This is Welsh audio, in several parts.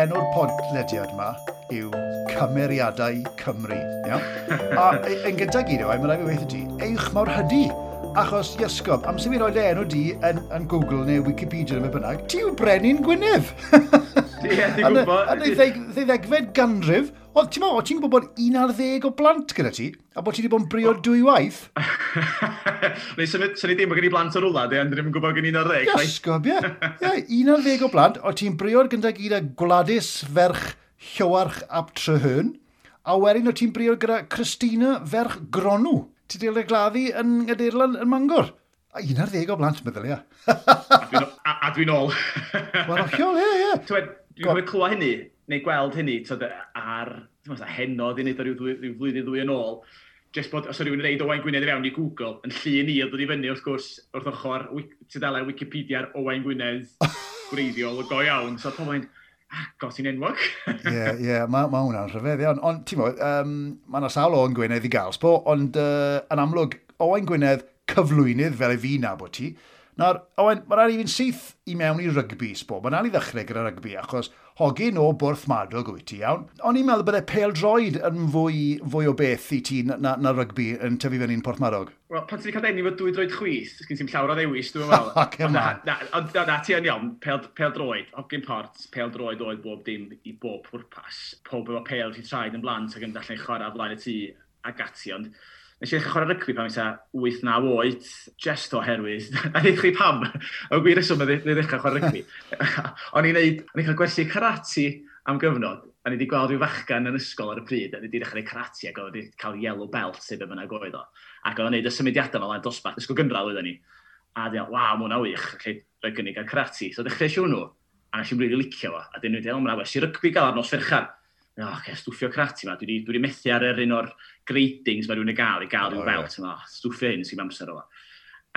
Enw'r podlediad yma yw Cymeriadau Cymru. Iawn? A e- yn gyntaf gyd yw, e, mae'n rhaid i weithio ti, eich mawr hydy achos iesgob, am sy'n mynd oed e, enw di yn, yn Google neu Wikipedia neu bynnag, ti yw Brenin Gwynedd. Ie, ti'n gwybod. A Yn ei ddegfed ganrif, oedd ti'n gwybod bod 11 o blant gyda ti, A bod ti wedi bod yn brio dwy waith? Neu sy'n ni ddim bod gen i blant o'r wlad, de, ond ddim yn gwybod gen i'n ar ddeg. Iasgob, ie. Ie, un ar ddeg o blant, o ti'n brio'r gyda gyda Gladys ferch Llywarch ap Trehyn, a werin o ti'n brio'r gyda Christina ferch Gronw. Ti ddeol y gladdu yn Gadeirlan yn Mangor. A un ar ddeg o blant, meddwl, ia. a dwi'n ôl. Wel, ochiol, ie, ie. Dwi'n gwybod clywed hynny, neu gweld hynny, ar ddim yn henodd i wneud o ryw, dwy, flwyddyn ddwy yn ôl, just bod, os oedd rhywun yn reid Owain Gwynedd i fewn i Google, yn llun i oedd wedi fyny wrth gwrs wrth ochr tudalau Wikipedia ar Owain Gwynedd gwreiddiol o go iawn, so pobl yn, agos i'n enwog. Ie, ie, mae ma hwnna'n rhyfedd iawn. Ond, ti'n mwyn, um, mae yna sawl o'n Gwynedd i gael, sbo, ond uh, yn amlwg, Owain Gwynedd cyflwynydd fel y fi na bod ti, Nawr, Owen, mae rhaid i fi'n syth i mewn i rygbi sbo. Mae'n rhaid i ddechrau gyda rygbi, achos hogyn o bwrth madog wyt ti iawn. O'n i'n meddwl bod e pêl droed yn fwy, fwy o beth i ti na, na, na rygbi yn tyfu fyny'n porth madog. Wel, pan ti'n cael denu fod dwy droed chwith, gen ti'n llawer o ddewis, dwi'n meddwl. Ac yma. Ond na, ti yn iawn, pel, pel droed, hogyn port, pel droed oedd bob dim i bob pwrpas. Pob efo pel ti'n traed yn blant ac yn dallen chwarae flaen y tŷ ac ati, ond Nes i ddechrau chwarae rygbi pan eitha 8-9 oed, just oherwydd, a ddech chi pam, o gwir yswm, ddech chi ddechrau chwarae rygbi. o'n i'n neud, o'n i'n cael gwersi karate am gyfnod, a ni wedi gweld rhyw fachgan yn ysgol ar y pryd, a ni wedi dechrau karate ac oedd wedi cael yellow belt sef yma goedd o. Ac oedd o'n neud y symudiadau fel yn dosbarth, ysgol gynradd oedden ni. A dweud, waw, mwyn a wych, lle rhaid gynnig ar karate. So dechrau siw nhw, a nes i'n rili licio fo, a dyn nhw wedi o, mae'n awes i rygbi gael ar nos ferchan o, oh, okay, stwffio crati yma, dwi wedi, dwi wedi methu ar yr un o'r gradings mae rhywun yn gael i gael rhyw oh, belt yma, stwffio hyn sy'n amser o.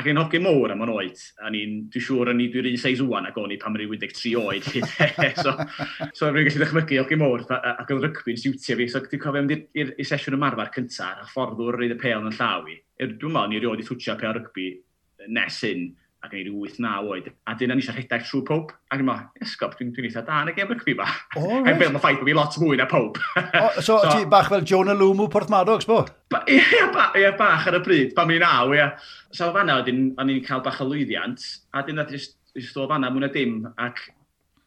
Ac yn hogyn môr am o'n oed, a ni'n, dwi'n siŵr o'n i, dwi'n un seis wwan ac o'n i pan mae'n 13 oed. E. so, so rwy'n gallu ddechmygu hogyn môr ac oedd rygbi'n siwtio fi. So, dwi'n cofio mynd i'r sesiwn ymarfer cyntaf, a fforddwr reid y pel yn llaw i. Dwi'n meddwl, ni rioed i thwtio pel rygbi nes hyn, ac yn ei rhyw 8-9 oed. A dyna ni eisiau rhedeg trwy pob. Ac yn meddwl, esgob, dwi'n dwi eitha da yn y gem rygbi ba. O, right. Ac ffaith bod fi lot mwy na pob. oh, so, so, ti bach fel Jonah Lumu Porth Maddox, bo? Ba, ie, ba, ie, bach ar y bryd, pan mi naw, ie. So, fanna, o'n i'n cael bach o lwyddiant, a dyn na ddysg o fanna, mwyn a dim, ac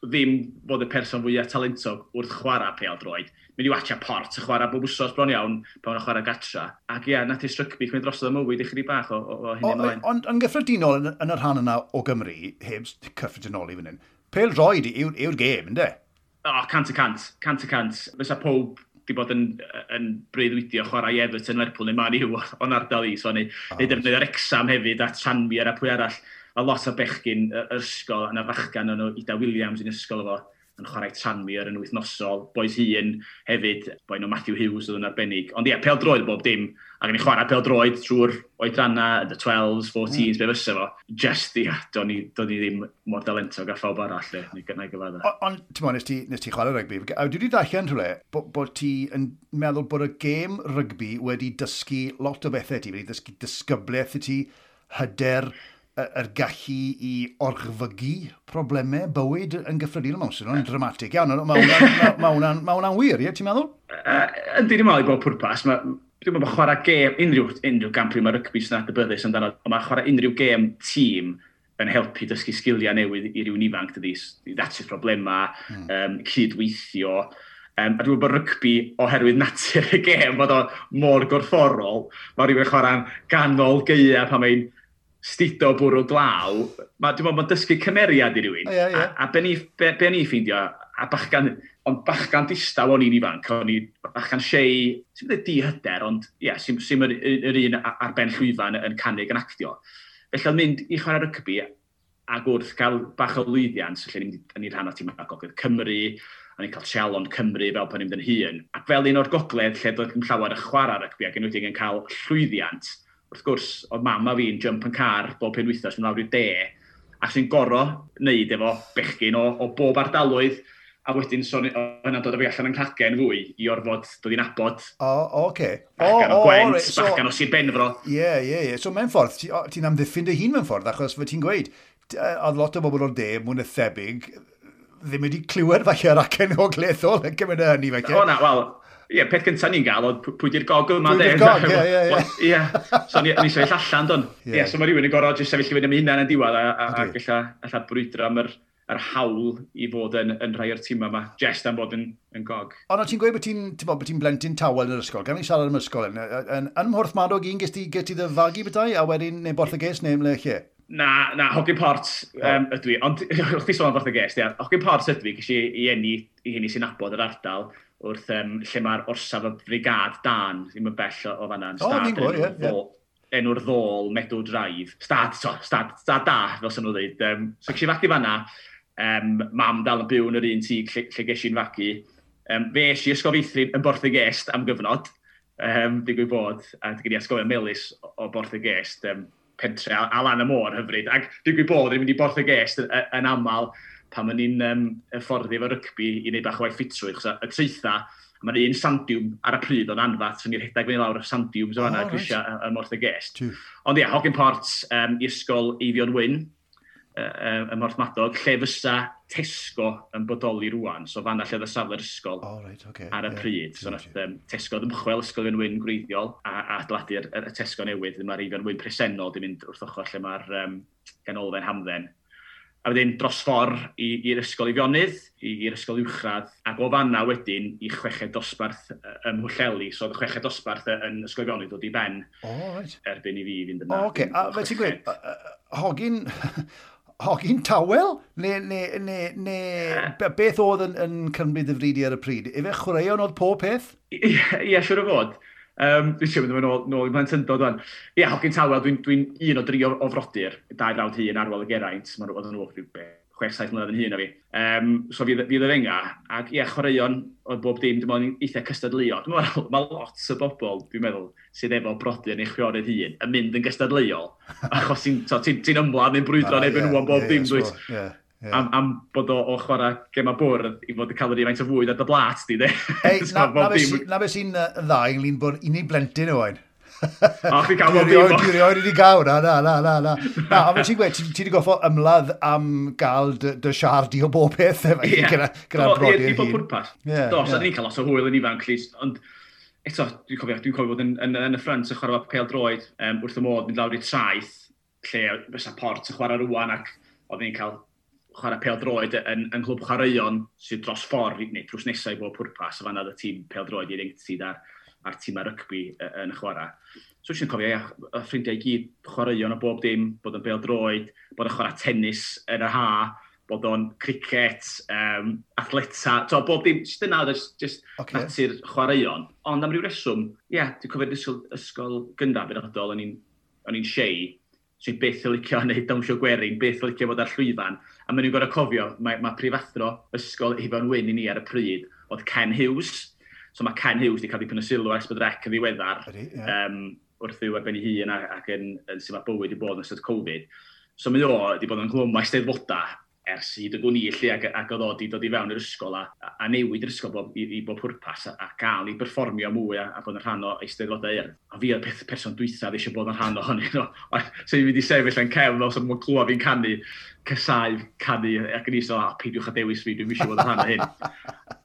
ddim bod y person fwyaf talentog wrth chwarae pêl droed mynd i watcha port a chwarae bob wsos bron iawn pan o'n chwarae gatra. Ac ia, nath i strygbi chi'n dros drosodd y mywyd i chdi bach o, o, o hynny ymlaen. Ond yn gyffredinol yn, yn, yr rhan yna o Gymru, heb cyffredinol i fan hyn, pel roed yw'r yw gêm, ynddo? O, oh, cant y cant, cant y cant. Fysa pob di bod yn, yn breuddwydio chwarae Everton Lerpwl neu Man U o'n ardal i, so neu, oh, neu exam hefyd a Tranmere a pwy arall. A lot o bechgyn yr ysgol, a na fachgan o'n nhw, Ida Williams yn ysgol efo yn chwarae Tranmere yn wythnosol, boes hun hefyd, boen nhw Matthew Hughes oedd yn arbennig. Ond ie, yeah, pel droed bob dim, ac yn ei chwarae pel droed trwy'r oedranna, the 12s, 14s, mm. be fysa fo. Just, ie, yeah, do'n i, do ni ddim mor dalentog a phawb arall, le, neu gynnau gyfadda. Ond, ti'n mwyn, nes ti, nes ti chwarae rygbi, a dwi wedi ddallan rhywle bod bo ti yn meddwl bod y gêm rygbi wedi dysgu lot o bethau ti, wedi dysgu disgyblaeth i ti, hyder, yr gallu i orchfygu problemau bywyd yn gyffredinol. Mae'n swnio'n dramatig iawn. Mae hwnna'n wir, ie, ti'n meddwl? Ydy, ddim meddwl i bod pwrpas. Dwi'n meddwl bod chwarae gêm, unrhyw, unrhyw gampri mae rygbi sy'n adnabyddus amdano, ond mae chwarae unrhyw gêm tîm yn helpu dysgu sgiliau newydd i rywun ifanc, dydy, i ddatrys problemau, mm. um, cydweithio. Um, a dwi'n bod rygbi, oherwydd natur y gêm, bod o mor gorfforol, mae rhywun chwarae'n ganol geia pan mae'n stido bwrw glaw, mae dwi'n meddwl, mae'n dysgu cymeriad i rywun. A, a, a be ni, be, be ni ffeindio, a bachgan, ond bachgan distaw o'n i'n ifanc, o'n i bachgan siei, sy'n mynd di hyder, ond ie, yeah, sy'n sy yr, yr, un ar ben llwyfan yn canig yn actio. Felly oedd mynd i chwarae rygbi ac wrth cael bach o lwyddiant, so lle ni'n ni rhan o tîm Gogledd Cymru, a ni'n cael Sialon Cymru fel pan ni'n mynd yn hun. Ac fel un o'r gogledd lle doedd yn llawer y chwarae rygbi ac yn wedyn yn cael llwyddiant, wrth gwrs, oedd mama fi'n jump yn car bob pen wythnos, mynd lawr i de, a sy'n goro wneud efo bechgyn o, o bob ardaloedd, a wedyn sôn hynna'n dod â fi allan yn Cragen fwy i orfod dod i'n abod. O, oh, oce. Okay. Bachgan o, o Gwent, right. so, bachgan o Sir Benfro. Ie, yeah, ie, yeah, ie. Yeah. So mewn ffordd, ti'n ti amddiffyn dy hun mewn ffordd, achos fe ti'n gweud, oedd lot o bobl o'r de, mwyn y thebyg, ddim wedi clywed falle ar acen o glethol yn cymryd y hynny falle. O na, wel, Ie, yeah, peth gyntaf ni'n gael, oedd pwy di'r gog yma, de? Pwy di'r gog, ie, ie, ie. Ie, so ni eisiau eich allan, don. Ie, yeah. so mae rhywun yn gorau jyst sefyll i fynd am hunain yn diwedd, a, a, ac alla brwydro am yr, yr hawl i fod yn, yn rhai o'r tîm yma, jest am bod yn, yn gog. Ond ti'n gweud bod ti'n ti blentyn tawel yn yr ysgol, gan i siarad am ysgol, yn, yn, yn mhwrth madog un gysdi gyti ddyfagu bethau, a wedyn neu borth y ges neu ymle lle? Na, na, hogyn port um, ydw i, ond o'ch ti sôn am borth y ges, ia, hogi'n port ydw i, gysi i enni, i enni sy'n abod yr ardal, wrth um, lle mae'r orsaf y brigad dan, ddim yn bell o, o fanna. O, ni'n gwybod, ie. Yeah, enw'r ddol, Meadow Drive, stad, so, stad, stad da, fel sy'n nhw dweud. Um, so, gysi i fagu fanna, um, mam dal yn byw yn yr un tŷ lle, lle ges i'n fagu. Um, fe es i ysgofeithrin yn borth y gest am gyfnod, um, digwy bod, a gyda i asgofio Melis o Borth y Gest, um, pentre a, a lan y môr hyfryd. Ac digwy bod, rwy'n mynd i borth y gest yn, yn aml, pan ma'n i'n um, fforddi efo rygbi i wneud bach o waith ffitrwydd. Y treitha, mae'n un sandiwm ar y pryd o'n anfath, so ni'n rhedeg fyny lawr y sandiwms o fanna, oh, grisiau right. y, Morth y Gest. Ond ia, Hogyn Port um, i ysgol Eifion Wyn, y Morth Madog, lle fysa Tesco yn bodoli rwan, so fanna lle oedd safle'r ysgol oh, right, okay, ar y yeah, pryd. So nath um, Tesco ddymchwel ysgol Eifion Wyn gwreiddiol a, a adladu'r y Tesco newydd, mae'r Eifion Wyn presennol di mynd wrth ochr lle mae'r um, ganolfen hamdden a wedyn dros ffordd i'r ysgol i fionydd, i'r ysgol uwchradd, ac o fanna wedyn i chweched dosbarth ym Mhwllheli. So oedd y chweched dosbarth yn ysgol i fionydd dod i ben right. erbyn i fi fynd yna. O, okay. A fe ti'n gweud, hogin... Hogi'n tawel? Neu, ne, ne, ne, beth oedd yn, yn cymryd y fridi ar y pryd? Efe chwaraeon oedd pob peth? Ie, siwr o fod. Um, dwi'n siŵr mynd nôl, nôl i blentyndod o'n. Ie, yeah, Hogyn Tawel, dwi'n dwi un o dri o, o frodyr, dau brawd hun ar weld y geraint, mae'n rhywbeth yn rhywbeth rhywbeth. 6 saith mlynedd yn hun o fi. Um, so fi fydd yr enga, ac ie, chwaraeon oedd bob dim, dwi'n meddwl eitha cystadleuol. Dwi'n meddwl, mae lot o bobl, dwi'n meddwl, sydd efo brodyr neu chwiorydd hun, yn mynd yn gystadleuol, achos ti'n ti, ti ymlaen, yn brwydro neu benwan bob dim, dwi'n Yeah. Am, am bod o, o chwarae gema bwrdd i fod yn cael yr faint o fwyd ar dy blat di, de. Ei, na, na, dim... na beth sy'n uh, dda ynglyn bod unig blentyn yw oen. O, chi cael bod dim Dwi'n rhoi wedi gael, na, na, na, na. na. na a ti'n gweud, ti wedi goffo ymladd am gael dy, siardi o bob peth efo yeah. gyda, brodi'r hun. Ie, pwrpas. Yeah, Dos, ni'n cael lot o hwyl yn ifanc, llys, ond eto, dwi'n cofio, dwi'n cofio bod yn, yn, yn y Ffrans yn chwarae cael droed um, wrth y modd mynd lawr i traeth, lle fysa port y chwarae rwan ac oedd ni'n cael chwarae pel droed yn, yn clwb Chwaraeon sydd dros ffordd neu drws nesau i bob pwrpas, a fanna y tîm pel droed i'r sydd a'r, ar tîm ar rygbi yn y chwarae. So eisiau cofio, ia, y ffrindiau i gyd chwaraeon o bob dim, bod yn pel droed, bod yn chwarae tennis yn y ha, bod o'n cricet, um, athleta, to, bob dim, sydd yna, e just, just okay. natur chwaraeon. Ond am ryw reswm, ie, yeah, dwi'n cofio'r ysgol, ysgol gyndaf yn ydol, o'n i'n o'n i'n siei, sydd beth yn licio wneud dawnsio gwerin, beth yn licio fod ar llwyfan. A maen nhw'n gorau cofio, mae, mae prifathro ysgol Ifan Wyn i ni ar y pryd oedd Ken Hughes. So mae Ken Hughes wedi cael dipyn o sylw ar bod rec yn ddiweddar yeah. um, wrth i'w arbenn i hun ac, yn, yn, yn sy'n mae bywyd i bod yn ystod Covid. So mae o wedi bod yn glwm mae steddfoda ers i dy gwnillu ac, ac oedd oedi dod i fewn i'r ysgol a, a newid yr ysgol bob, i, i bob pwrpas a, a gael i berfformio mwy a, a bod yn rhan o eisteddfodau er. A fi oedd peth person dwythaf eisiau bod yn rhan o hynny. No. So i fi wedi sefyll yn cefn os ydym yn clywed fi'n canu cysau canu ac yn iso, a peidiwch a dewis fi, dwi'n siŵr bod yn rhan o hyn.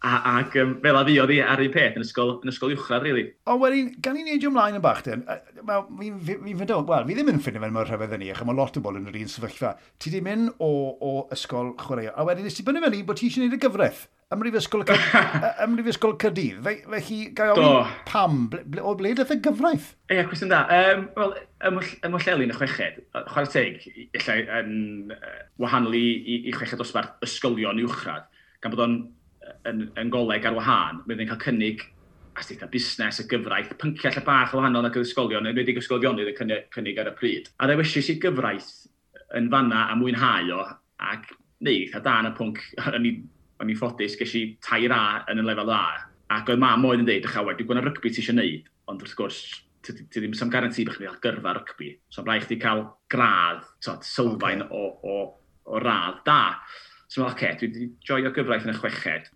A, ac um, fel a fi oedd hi ar un peth yn ysgol, yn ysgol uwchradd, really. Ond wedyn, gan i'n neidio ymlaen yn bach, den, fi, mi, mi fydo, wel, fi ddim yn ffynnu fe'n mor rhyfedd yn ni, ac mae lot o bobl yn yr un sefyllfa. Ti ddim yn o, o ysgol chwarae, a wedyn nes ti bynnu fe'n ni bod ti eisiau gwneud y gyfraith. Ymrifysgol Ymrifysgol Cydydd. chi gael ofyn pam, ble, o ble ddaeth y gyfraith? Ie, yeah, cwestiwn da. Um, Wel, ym mwllelu yn y chweched, chwarae teg, illai um, wahanol i, i, i chweched dosbarth ysgolion uwchradd, gan bod o'n yn, yn goleg ar wahân, bydd yn cael cynnig astudio busnes, y gyfraith, pynciau lle bach o wahanol ac ysgolion, yn wedi'i ysgolionydd yn cynnig, cynnig ar y pryd. A ddewisiais i gyfraith yn fanna a mwynhau o, ac neu a da yn y pwnc, o'n i o'n i'n ffodus, ges i tair A yn y lefel A. Ac oedd mam oedd yn dweud, ycha, dwi'n gwneud rygbi ti eisiau gwneud, ond wrth gwrs, ti ddim sy'n garanti bych chi'n cael gyrfa rygbi. So, mae'n rhaid chdi cael gradd, sylfaen okay. o, o, o radd da. So, mae'n oce, okay, dwi wedi joio gyfraith yn y chweched,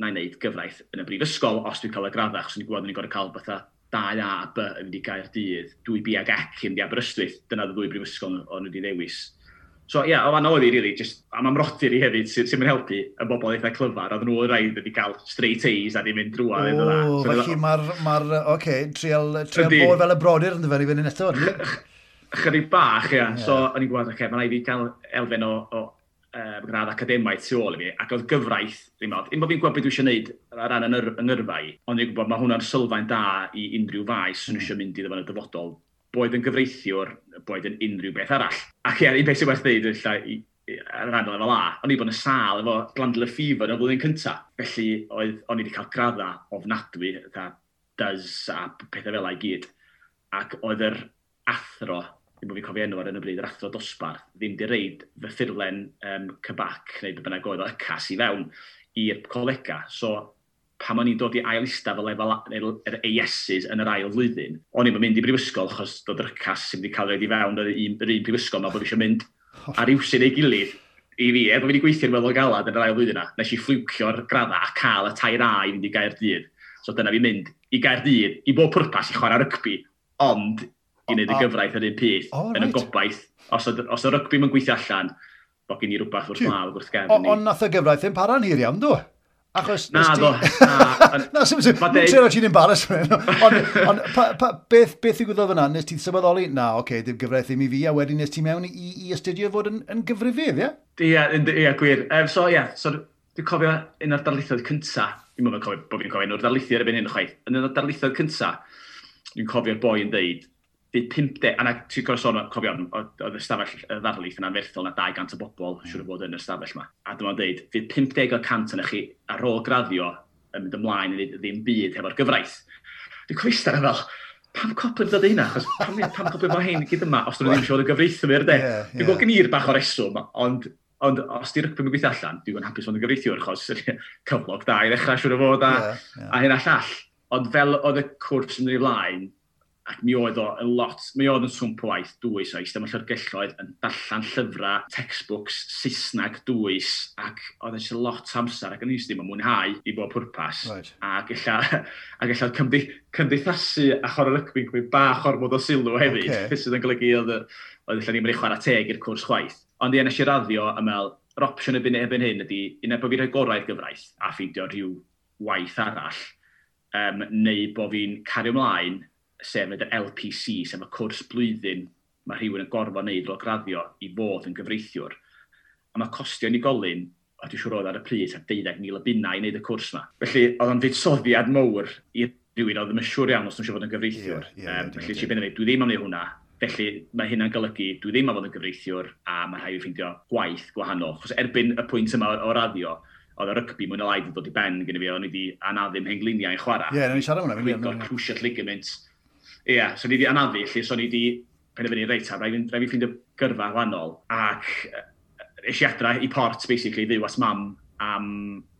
na i wneud gyfraith yn y brifysgol os dwi'n cael y graddach, achos ni'n gwybod ni'n gorau cael bethau 2A a B yn mynd i gael dydd, 2B ag ac yn di Aberystwyth, dyna ddwy brifysgol o'n wedi ddewis So ie, yeah, o fan oedd i, really, just am amrodir i hefyd sy'n sy mynd helpu y bobl eitha clyfar, oedd nhw rhaid wedi cael straight A's a di mynd drwa. O, so, felly mae'r, ma oce, okay, trial, trial bod fel y brodyr yn dyfynu fyny neto, yn eto. Bach, ie. Yeah. So, o'n i'n gwybod, oce, okay, mae'n rhaid i cael elfen o, o um, gradd academaidd tu ôl i fi, ac oedd gyfraith, ddim ond, un bod fi'n gwybod beth dwi eisiau gwneud ar ran yng Ngyrfau, ond i'n gwybod, mae hwnna'n sylfaen da i unrhyw faes sy'n eisiau hmm. mynd i ddefnydd y dyfodol, boed yn gyfreithiwr, boed yn unrhyw beth arall. Ac ie, un beth sy'n werth ddeud yn llai, ar ran lefel A, o'n i bod yn sal efo glandl y fever yn y flwyddyn cyntaf. Felly, oedd, o'n i wedi cael gradda ofnadwy, dda dys a pethau fel ei gyd. Ac oedd yr athro, ddim bod fi'n cofio enw ar yn y bryd, yr athro dosbarth, ddim di reid fy ffurlen um, cybac neu be bynnag oedd o ycas i fewn i'r colega. So, pam o'n i'n dod i ail ista fel lefel yr ESs yn yr ail flwyddyn, o'n i'n mynd i brifysgol, achos dod yr cas sy'n wedi cael ei fewn yr un, yr un brifysgol na bod eisiau mynd ar iwsyn ei gilydd i fi, er bod fi wedi gweithio'n weddol galad yn yr ail flwyddyn yna, nes i fflwcio'r gradda a cael y tair A i fynd i gair dydd. So dyna fi mynd i gair dydd, i bob pwrpas i chwarae rygbi, ond i wneud y gyfraith yr un peth, oh, yn y gobaith. Os, os y rygbi yn gweithio allan, bod gen i rhywbeth wrth mlaw wrth gefn. ni. Ond nath y gyfraith yn para'n hir iawn, dwi? Achos... Na, do. Na, sy'n sy'n... Dwi'n siarad ti'n embarrass fan hyn. Ond beth, beth i gwybod fyna? Nes ti'n sylweddoli? Na, oce, okay, dim gyfraith i mi fi, a wedyn nes ti mewn i, i astudio fod yn, yn gyfrifydd, ie? Ie, ie, gwir. Um, so, ie, yeah, so, dwi'n cofio un o'r darlithoedd cynta. Dwi'n meddwl cofio bod fi'n cofio un o'r darlithoedd erbyn hyn chwaith. Yn un o'r darlithoedd cynta, dwi'n cofio'r boi yn dweud, fydd 50, a na ti'n gwrs sôn, cofio, oedd y stafell y ddarlith yna'n ferthol na 200 o bobl, mm. siwr o fod yn y stafell yma. A dyma'n dweud, fydd 50% yn chi ar ôl graddio yn mynd ymlaen i ddim byd hefo'r gyfraith. Dwi'n cofio star fel, pam copyn dod hynna? Chos pam, pam copyn mae hyn gyd yma, os dwi'n nhw ddim siŵr o gyfreithwyr, de? Yeah, yeah. Dwi'n gweld gynir bach o reswm, ond Ond os di'r rygbi'n gweithio allan, dwi'n gwneud hapus fod yn gyfreithiwr, chos cyflog da i ddechrau siwr o fod a, yeah, yeah. a hyn a llall. Ond fel oedd y cwrs yn ei flaen, ac mi oedd o lot, mi oedd yn swmp o waith dwys oes, dyma llyfrgelloedd yn darllan llyfrau, textbooks, Saesneg dwys, ac oedd eisiau lot amser, ac yn eisiau ddim yn mwynhau i bob pwrpas. Right. Ac eisiau, ac eisiau cymdi, cymdeithasu a chor y rygbi'n gwybod bach o'r modd o sylw hefyd, okay. sydd yn golygu oedd, oedd eisiau ddim yn eich chwarae teg i'r cwrs chwaith. Ond i eisiau raddio am el, yr opsiwn y byn ebyn hyn ydy, unai bod fi'n rhoi gorau'r gyfraith a ffeindio rhyw waith arall, um, neu bod fi'n cario ymlaen sef yr LPC, sef y cwrs blwyddyn mae rhywun yn gorfod wneud o graddio i fod yn gyfreithiwr. A mae costio unigolyn, a dwi'n siŵr oedd ar y pryd, a 12,000 o bunnau i wneud y cwrs yma. Felly, oedd o'n fuddsoddiad mowr i rhywun oedd yn siŵr iawn os dwi'n siŵr fod yn gyfreithiwr. Yeah, yeah, um, felly, yeah, yeah. dwi ddim am wneud hwnna. Felly, mae hynna'n golygu, dwi ddim am fod yn gyfreithiwr a mae rhaid i ffeindio gwaith gwahanol. Chos erbyn y pwynt yma o raddio, oedd y rygbi mwyn na laid yn dod i ben gyda fi, oedd ni wedi anaddu'n hengliniau yn chwarae. Ie, yeah, ni siarad hwnna. Dwi'n crucial ligament Ie, yeah, so ni wedi anafu, lle, so ni wedi penderfynu reit a rhaid fi ffeindio gyrfa wahanol. Ac eisiau adra i port, basically, ddiw as mam am,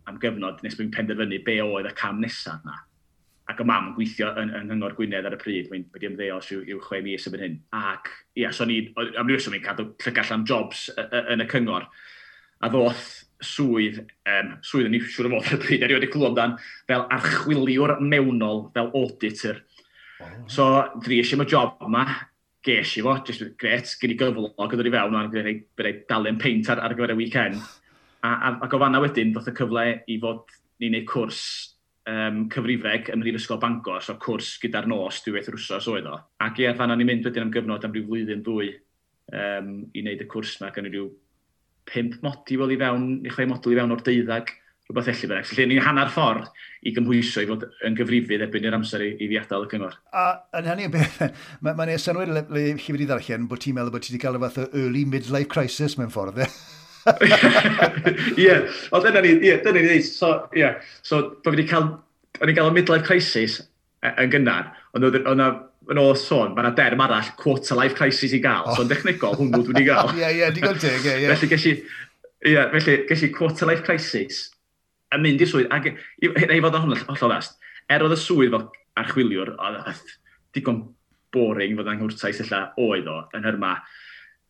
am gyfnod nes bod penderfynu be oedd y cam nesaf yna. Ac y mam yn gweithio yn, yn Hyngor Gwynedd ar y pryd, mae'n wedi ymddeos i'w, iw chwe mis yn hyn. Ac ie, yeah, so ni, am rhywbeth o'n i'n cadw llygall am jobs yn y cyngor. A ddoth swydd, um, swydd yn siŵr o fod ar y pryd, erioed i clywed amdan, fel archwiliwr mewnol, fel auditor So, dries eisiau y job yma, ges i fo, just gret, gen i gyflog yn i fewn, a'n gwneud rei, rei dalen peint ar, ar gyfer y weekend. A, a, a gofanna wedyn, ddoth y cyfle i fod ni'n gwneud cwrs um, cyfrifeg ym Mhrifysgol Bangor, so cwrs gyda'r nos diwedd yr wsos oedd o. Ac ie, fanna ni'n mynd wedyn am gyfnod am ryw flwyddyn dwy um, i wneud y cwrs yma gan ryw pimp modi i fewn, i chlai modl i fewn o'r deuddag rhywbeth felly beth. Felly, ni'n hanner ffordd i gymhwyso i fod yn gyfrifydd erbyn i'r amser i, i ddiadael y cyngor. A yn hynny o beth, mae'n ma synwyr le, le chi wedi ddarllen bod ti'n meddwl bod ti wedi cael y fath o early midlife crisis mewn ffordd, e? Ie, o dyna ni, ie, dyna ni ddeud, so, ie, yeah. so, bod wedi cael, o'n i'n cael y midlife crisis e, yn gynnar, ond o'na yn ôl sôn, mae yna derm arall, quarter life crisis i gael, oh. So, yn dechnegol hwnnw dwi'n gael. Ie, ie, digon teg, ie, ie. Felly, gellu, ie, felly, gellu quarter life crisis yn mynd i'r swydd, ac i fod yn holl onest, er oedd y swydd fel archwiliwr, oedd digon boring fod anghwrtais illa oedd o, yn hyrma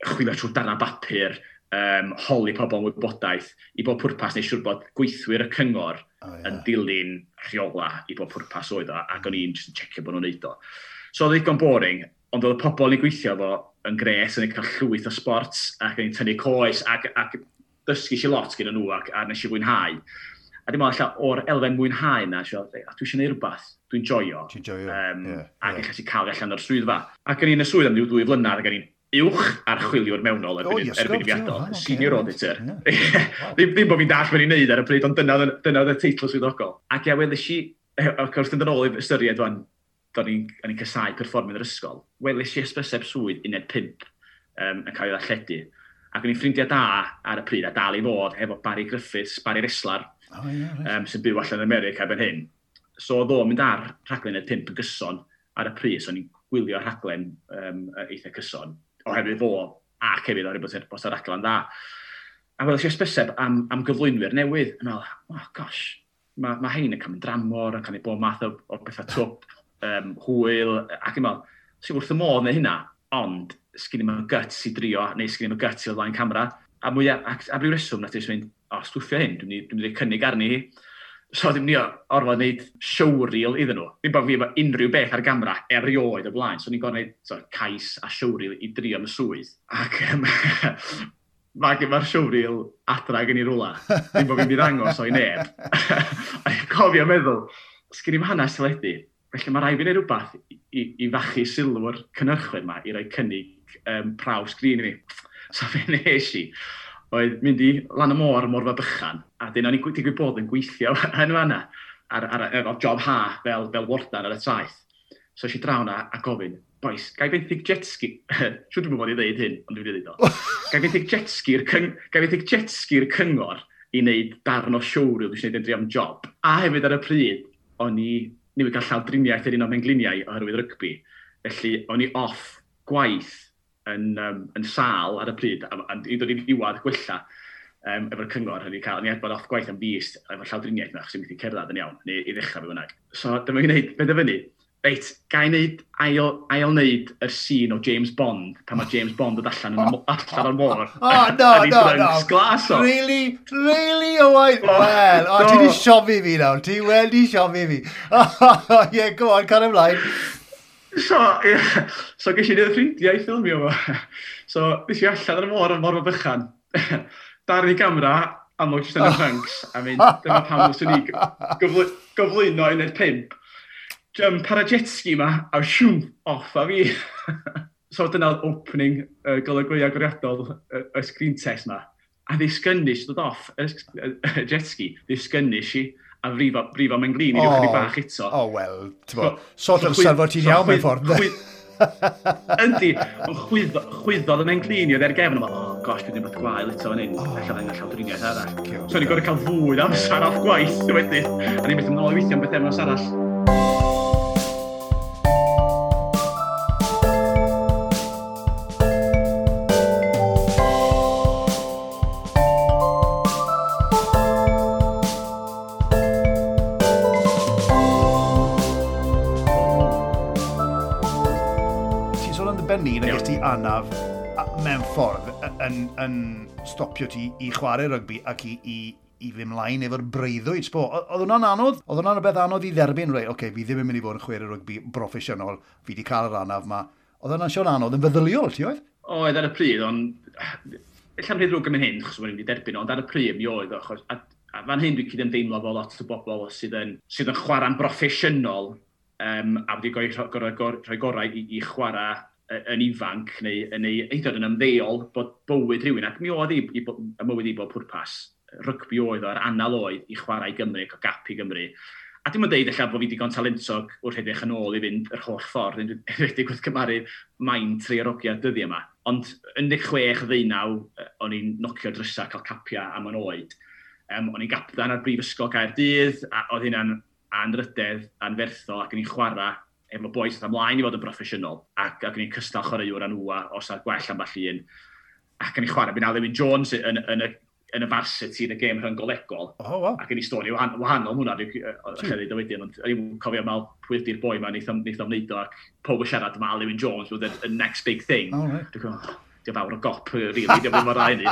chwilio trwy darna bapur, um, holi pobl yn wybodaeth i bod pwrpas neu siwr bod gweithwyr y cyngor oh, yeah. yn dilyn rheola i bod pwrpas oedd o, ac o'n i'n yn checio bod nhw'n neud o. So oedd e ddigon boring, ond oedd y pobl ni'n gweithio fo yn gres, yn ei cael llwyth o sports, ac yn ei tynnu coes, ac, ac dysgu si lot gyda nhw, ac, a nes i fwynhau a dim ond allan o'r elfen mwynhau yna, sio, a dwi eisiau gwneud rhywbeth, dwi'n joio. Dwi'n joio, um, yeah, Ac yeah. eich cael allan o'r swyddfa. Ac yn un y swydd am dwy flynedd, ac yn un uwch ar chwiliwr mewnol erbyn, oh, yes, erbyn i fi adol, oh, senior auditor. Yeah. ddim, ddim bod fi'n dall fe'n ei wneud ar y pryd, ond dyna, dyna oedd y teitl swyddogol. Ac ia, wedes i, o'r cwrs yn ôl i ystyried fan, do'n i'n casau perfformio'n yr ysgol, weles i ysbyseb swydd uned 5 um, yn cael ei ddalledu. Ac o'n i'n ffrindiau da ar y pryd, a dal i fod, efo Barry Griffiths, Barry Reslar, oh, yeah, right. um, sy'n byw allan yn America ben hyn. So oedd o'n mynd ar rhaglen y pimp yn gyson ar y pris, o'n i'n gwylio rhaglen um, eitha cyson, oherwydd fo a cefyd oherwydd bod bod ar raglen dda. A fel eisiau sbyseb am, am gyflwynwyr newydd, yn meddwl, oh gosh, mae ma hein yn cael mynd dramor, yn cael ei bod math o, o bethau twp, um, hwyl, ac yn meddwl, sy'n wrth y modd neu hynna, ond sgyn i'n mynd gyt i drio, neu sgyn i'n mynd gyt i ddod camera. A mwyaf, a, a, a, a, a, a, a, a, a, o, stwffio hyn, dwi'n mynd i cynnig arni hi. So ddim ni orfod wneud showreel iddyn nhw. Ddim bod fi efo unrhyw beth ar gamera erioed o blaen. So ni'n gorfod wneud so, cais a showreel i drio am y swydd. Ac um, mae'r ma showreel adra gen i rwla. Ddim bod fi'n mynd i ddangos o'i neb. a ni'n cofio meddwl, sgyn i'n hanes teledu. Felly mae rai fi'n wneud rhywbeth i, i, i fachu sylw'r cynnyrchwyr yma i roi cynnig um, praw sgrin i mi. So fe nes i oedd mynd i lan y môr morfa bychan, a dyn o'n i digwydd bod yn gweithio yn fanna ar, ar, ar, ar job ha fel, fel wardan ar y traeth. So eisiau draw na a gofyn, boes, gai fenthyg jetski, siwr dwi'n bod i ddeud hyn, ond dwi'n dweud o, gai fenthyg jetski'r cyng... jet cyngor i wneud darn o siwrwyl dwi'n gwneud yn am job. A hefyd ar y pryd, o'n i ni newid gael llawdriniaeth yr un o mengliniau oherwydd rygbi. Felly, o'n i off gwaith yn, um, yn sal ar y pryd, a, a i ddod i ddiwad gwella um, efo'r cyngor hynny cael, ni adbodd off gwaith am fus efo'r llawdriniaeth yna, chos i'n methu cerdded yn iawn, neu i ddechrau fe bynnag. So, dyma fi'n gwneud, fyny? reit, ga i wneud, ail, ail wneud y sîn o James Bond, pan mae James Bond yn allan yn allan o'r môr. Oh, no, no, no. Glas o. Really, really, oh, I, well, oh, ti wedi siofi fi nawr, ti wedi siofi fi. Oh, yeah, go on, can ymlaen. So, yeah. so ges i neud ffrindiau i ffilmio fo. So, nes i allan ar y môr yn mor o bychan. Dar i gamera, amlwg jyst yn y oh. pranks. A mean, dyma pam nes ni gyfl gyflwyno i wneud pimp. Jump ar y jetski ma, a siwm, off a fi. so, dyna'r opening uh, golygwyo agoriadol y uh, screen test ma. A ddisgynnu, dod off y uh, jetski, ddisgynnu i a frifo, frifo mewn glin i ddewch bach eto. O, oh, wel, ti'n bo, sort of sylfod ti'n iawn mewn ffordd. Yndi, ond chwyddo, chwyddodd yn oedd e'r gefn yma, oh, gosh, dwi ddim beth gwael eto fan hyn, allan ddau'n llawdriniaeth arall. So ni'n gorau cael fwyd amser off gwaith wedyn, a ni'n beth ymlaen i weithio am beth efnos arall. anaf mewn ffordd yn, yn stopio ti i chwarae rygbi ac i, i, i fy mlaen efo'r breuddwyd sbo. Oedd hwnna'n anodd? Oedd hwnna'n beth anodd i dderbyn rei, oce, okay, fi ddim yn mynd i fod yn chwarae rygbi broffesiynol, fi wedi cael yr anaf ma. Oedd hwnna'n siôn anodd yn feddyliol, ti oedd? Oedd ar y pryd, ond... Ella'n rhaid rhywg yn hyn, chos wedi'n mynd i derbyn, ond ar y pryd mi oedd, achos... A, a fan hyn dwi'n cyd ymdeimlo fel lot o bobl sydd yn, sydd yn chwarae'n broffesiynol um, a wedi gorau, gorau, gorau, gorau i, i chwarae yn ifanc neu, neu hyd yn yn ymddeol bod bywyd rhywun ac mi oedd i, i, y mywyd i bod pwrpas rygbi oedd o'r anal oedd i chwarae Gymru ac o gap i Gymru. A dim yn deud eich bod fi digon talentog wrth edrych yn ôl i fynd yr holl ffordd, yn redig wrth cymaru main tri arogiad dyddi yma. Ond yn 16 ddeunaw, o'n i'n nocio drysau cael capiau am yn oed. Um, o'n i'n gapdan ar brifysgol Gaerdydd, a oedd hynna'n anrydedd, anferthol, ac yn i'n chwarae efo boes yn ymlaen i fod yn broffesiynol, ac, ac yn i'n cystal chwaraewr an wwa, os nad gwell am falle un, ac yn i chwarae byna Lewin Jones yn, yn, yn, y yn y varsity yn y gêm rhyngolegol. Oh, wow. Ac yn i stori wahanol hwnna, chyfyd o wedyn, ond ni'n cofio mal pwy ydy'r boi ma, neith o'n wneud o, ac pob o siarad yma, Lewin Jones, oedd y next big thing. Oh, right. Dwi'n gwybod, fawr o gop, rili, diolch yn rai ni.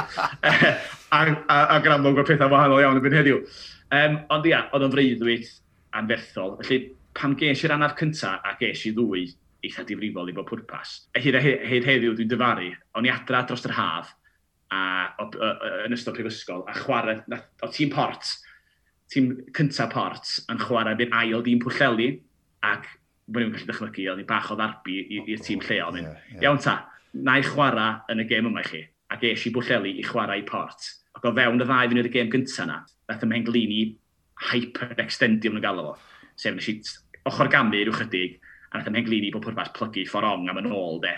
A yn amlwg o pethau wahanol iawn yn byn heddiw. Um, ond ia, oedd o'n freuddwyd anferthol. Felly, pam ges i'r anaf cyntaf a ges i ddwy eitha difrifol i bod pwrpas. E a hyd, hyd, heddiw dwi'n dyfaru, o'n i adra dros yr haf a, o, o, o, yn ystod prifysgol a chwarae, o tîm port, tîm cyntaf port yn chwarae bydd ail dîm pwlleli ac bod ni'n gallu dychmygu, oedd ni bach o ddarbu i'r tîm lleol. Yeah, yeah. Iawn ta, na i chwarae yn y gêm yma i chi, a ges i bwlleli i chwarae i port. Ac o fewn y ddau fynd i'r gêm gyntaf na, nath ymhen glini hyper-extendio yn y galw fo sef nes i ochr gamu rhyw chydig, a nath ymhenglini bod pwrpas plygu fforong am yn ôl, de.